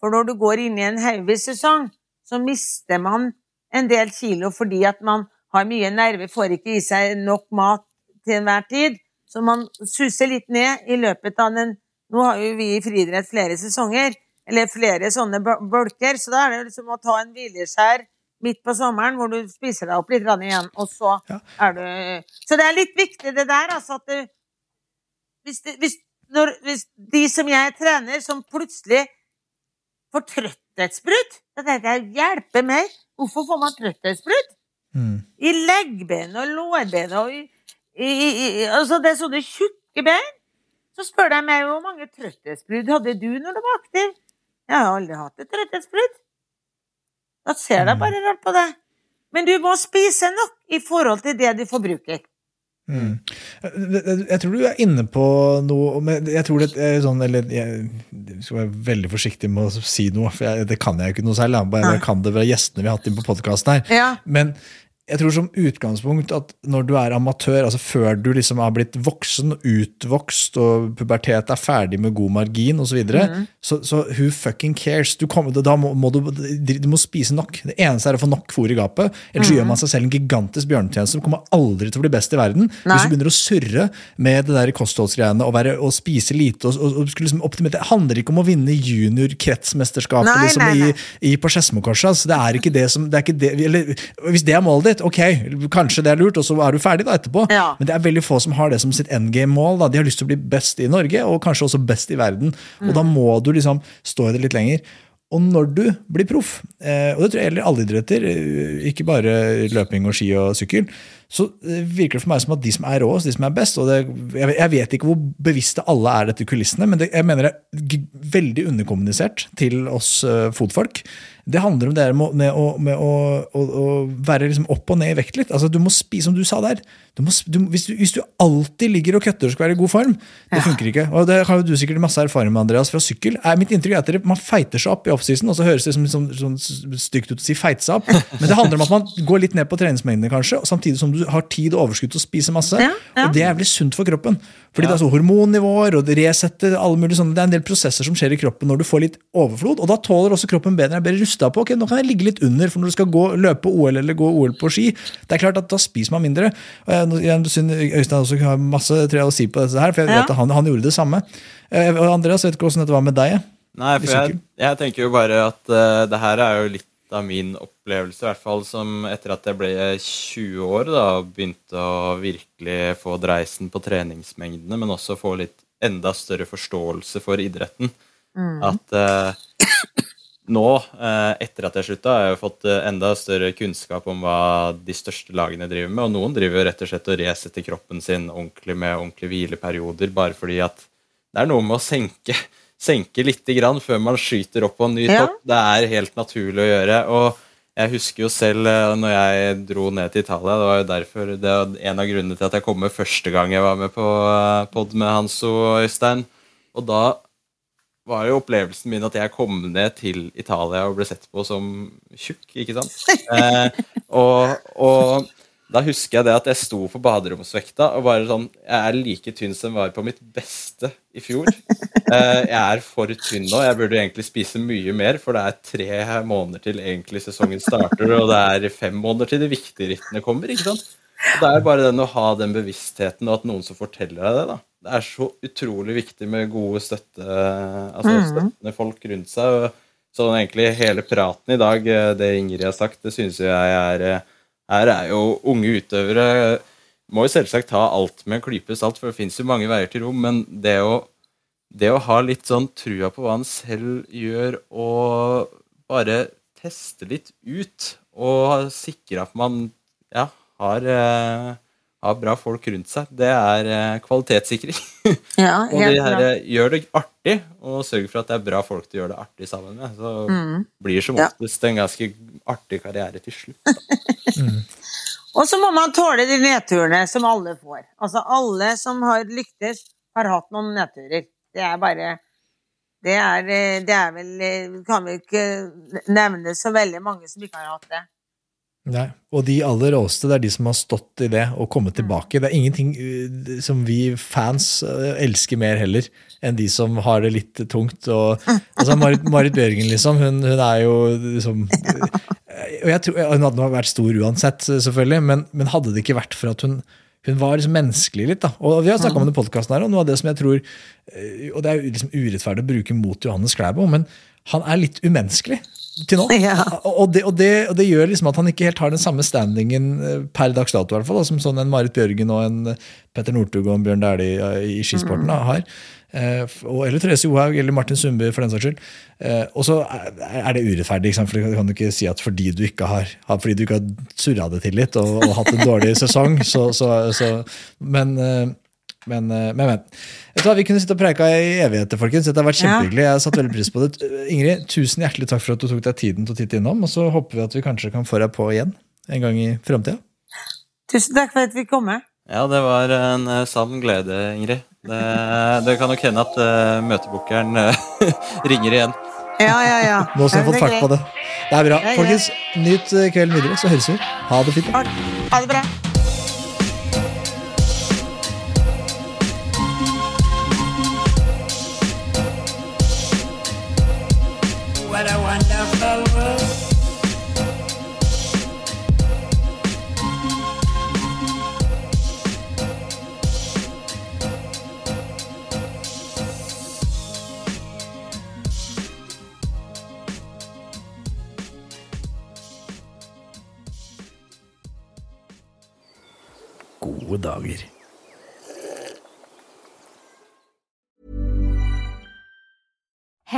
For når du går inn i en heavy sesong, så mister man en del kilo fordi at man har mye nerver, får ikke i seg nok mat til enhver tid. Så man suser litt ned i løpet av den Nå har jo vi i friidrett flere sesonger, eller flere sånne bolker, så da er det liksom å ta en hvileskjær midt på sommeren hvor du spiser deg opp litt igjen, og så Ja. er du Så det er litt viktig det der, altså at du hvis, det, hvis, når, hvis de som jeg trener, som plutselig får trøtthetsbrudd Da tenkte jeg hjelpe meg! Hvorfor får man trøtthetsbrudd? Mm. I leggben og lårben og i, i, i, Altså, det er sånne tjukke bein. Så spør de meg hvor mange trøtthetsbrudd hadde du når du var aktiv. Jeg har aldri hatt et trøtthetsbrudd. Da ser jeg bare rart på det. Men du må spise nok i forhold til det du forbruker. Mm. Jeg tror du er inne på noe men Jeg tror det er sånn Eller jeg skal være veldig forsiktig med å si noe, for jeg, det kan jeg jo ikke noe særlig. Jeg bare kan det fra gjestene vi har hatt inn på podkasten her. Ja. Men jeg tror som utgangspunkt at når du er amatør, altså før du liksom har blitt voksen, utvokst, og pubertet er ferdig med god margin osv., så, videre, så så who fucking cares? Du, kommer, da må, må du, du må spise nok. Det eneste er å få nok fôr i gapet. Ellers mm. gjør man seg selv en gigantisk bjørnetjeneste. Du kommer aldri til å bli best i verden Nei. hvis du begynner å surre med det der kostholdsgreiene og, være, og spise lite. og, og, og skulle liksom optimere. Det handler ikke om å vinne juniorkretsmesterskapet liksom, i i på Skedsmokorset. Altså, det er ikke det som det er ikke det, eller, Hvis det er målet ditt, ok, kanskje det er lurt, og så er du ferdig da etterpå. Ja. Men det er veldig få som har det som sitt endgame-mål. da. De har lyst til å bli best i Norge, og kanskje også best i verden. Og da må du liksom stå i det litt lenger. Og når du blir proff, eh, og det tror jeg gjelder alle idretter, eh, ikke bare løping og ski og sykkel, så eh, virker det for meg som at de som er råest, de som er best og det, jeg, vet ikke hvor bevisste alle er dette kulissene, men det, jeg mener det er veldig underkommunisert til oss fotfolk. Det handler om det med, med, å, med å, å, å, være liksom opp og ned i vekt litt. Altså, du må spise, som du sa der. Du må, du, hvis, du, hvis, du, alltid ligger og kutter og skal være i god form, det funker ikke. Og Det har jo du sikkert masse erfaring med, Andreas, fra sykkel. Er mitt inntrykk er at Man feiter seg opp i offseason, og så høres det som, som, som, stygt ut å si feite seg opp. Men det handler om at man går litt ned på treningsmengdene, kanskje, samtidig som du har tid og overskudd til å spise masse. Ja, ja. Og det er veldig sunt for kroppen. Fordi det er så hormonnivåer og det resetter alle mulige sånne, Det er en del prosesser som skjer i kroppen når du får litt overflod, og da tåler også kroppen bedre. er bedre rusta på. ok, Nå kan jeg ligge litt under, for når du skal gå, løpe OL eller gå OL på ski, det er klart at da spiser man mindre. Og jeg, jeg, synes Øystein også har masse tror jeg, å si på dette her, for jeg vet Ja. at han, han gjorde det samme. Eh, Og Andreas, vet ikke hvordan dette var med deg? Nei, for jeg, jeg tenker jo bare at uh, det her er jo litt av min opplevelse, i hvert fall som etter at jeg ble 20 år da, og begynte å virkelig få dreisen på treningsmengdene, men også få litt enda større forståelse for idretten. At eh, nå, eh, etter at jeg slutta, har jeg fått eh, enda større kunnskap om hva de største lagene driver med, og noen driver rett og slett og resetter kroppen sin ordentlig med ordentlige hvileperioder, bare fordi at det er noe med å senke, senke litt grann før man skyter opp på en ny Ja. topp. Det er helt naturlig å gjøre. og jeg husker jo selv eh, når jeg dro ned til Italia, det var jo derfor det var en av grunnene til at jeg kom med første gang jeg var med på pod med Hans og Øystein. Og da var jo opplevelsen min at jeg kom ned til Italia og ble sett på som tjukk, ikke sant? Eh, og, og da husker jeg det at jeg sto på baderomsvekta og bare sånn Jeg er like tynn som jeg var på mitt beste i fjor. Eh, jeg er for tynn nå. Jeg burde egentlig spise mye mer, for det er tre måneder til egentlig sesongen starter, og det er fem måneder til de viktige rittene kommer. ikke sant? Og Det er bare den å ha den bevisstheten, og at noen som forteller deg det. da. Det er så utrolig viktig med gode støtte, altså støttende folk rundt seg. Sånn egentlig hele praten i dag, eh, det Ingrid har sagt, det synes jeg er eh, Her er jo unge utøvere Må jo selvsagt ta alt med en klype salt, for det fins jo mange veier til rom, men det å, det å ha litt sånn trua på hva en selv gjør, og bare teste litt ut, og sikre at man ja, har, har bra folk rundt seg, det er eh, kvalitetssikring. Ja, Og de her, bra. eh, gjør det artig, og sørg for at det er bra folk å gjøre det artig sammen med. Så blir som Ja. oftest en ganske artig karriere til slutt. Og så må man tåle de nedturene som alle får. Altså alle som har lyktes, har hatt noen nedturer. Det er bare Det er, eh, det er vel Kan vi ikke nevne så veldig mange som ikke har hatt det. Nei, og de aller råeste, det er de som har stått i det og kommet tilbake. Det er ingenting uh, som vi fans uh, elsker mer heller enn de som har det litt tungt. Og, altså Marit, Marit Bjørgen, liksom, hun, hun er jo liksom uh, og jeg tror, Hun hadde vært stor uansett, selvfølgelig, men, men hadde det ikke vært for at hun hun var liksom menneskelig litt. da. Og Vi har snakka om det i podkasten her, og noe av det som jeg tror eh, Og det er liksom urettferdig å bruke mot Johannes Klæbo, men han er litt umenneskelig til nå. Ja. Og, det, og, det, og det gjør liksom at han ikke helt har den samme standingen eh, per dags dato, hvert fall, da, som sånn en Marit Bjørgen og en eh, Petter Northug og en Bjørn Dæhlie eh, i skisporten da, har. Eh, og, eller Therese Johaug eller Martin Sundby, for den saks skyld. Eh, og så er det urettferdig, for du kan ikke si at fordi du ikke har, har- fordi du ikke har surra det til litt og, og hatt en dårlig sesong, så, så, så Men, eh, men, eh, men, men. Vet du hva, Vi kunne sitte og preika i evigheter, folkens. Dette har vært kjempehyggelig. Jeg har satt veldig pris på det. Ingrid, tusen hjertelig takk for at du tok deg tiden til å titte innom. Og så håper vi at vi kanskje kan få deg på igjen en gang i framtida. Tusen takk for at vi kom med. Ja, det var en eh, sann glede, Ingrid. Det, det kan nok hende at uh, møtebookeren eh, ringer igjen. Ja, ja, ja. Nå som vi har fått fart på det. Det er bra. Folkens, nyt eh, kvelden videre, så høres vi. Ha det fint. Ha det bra.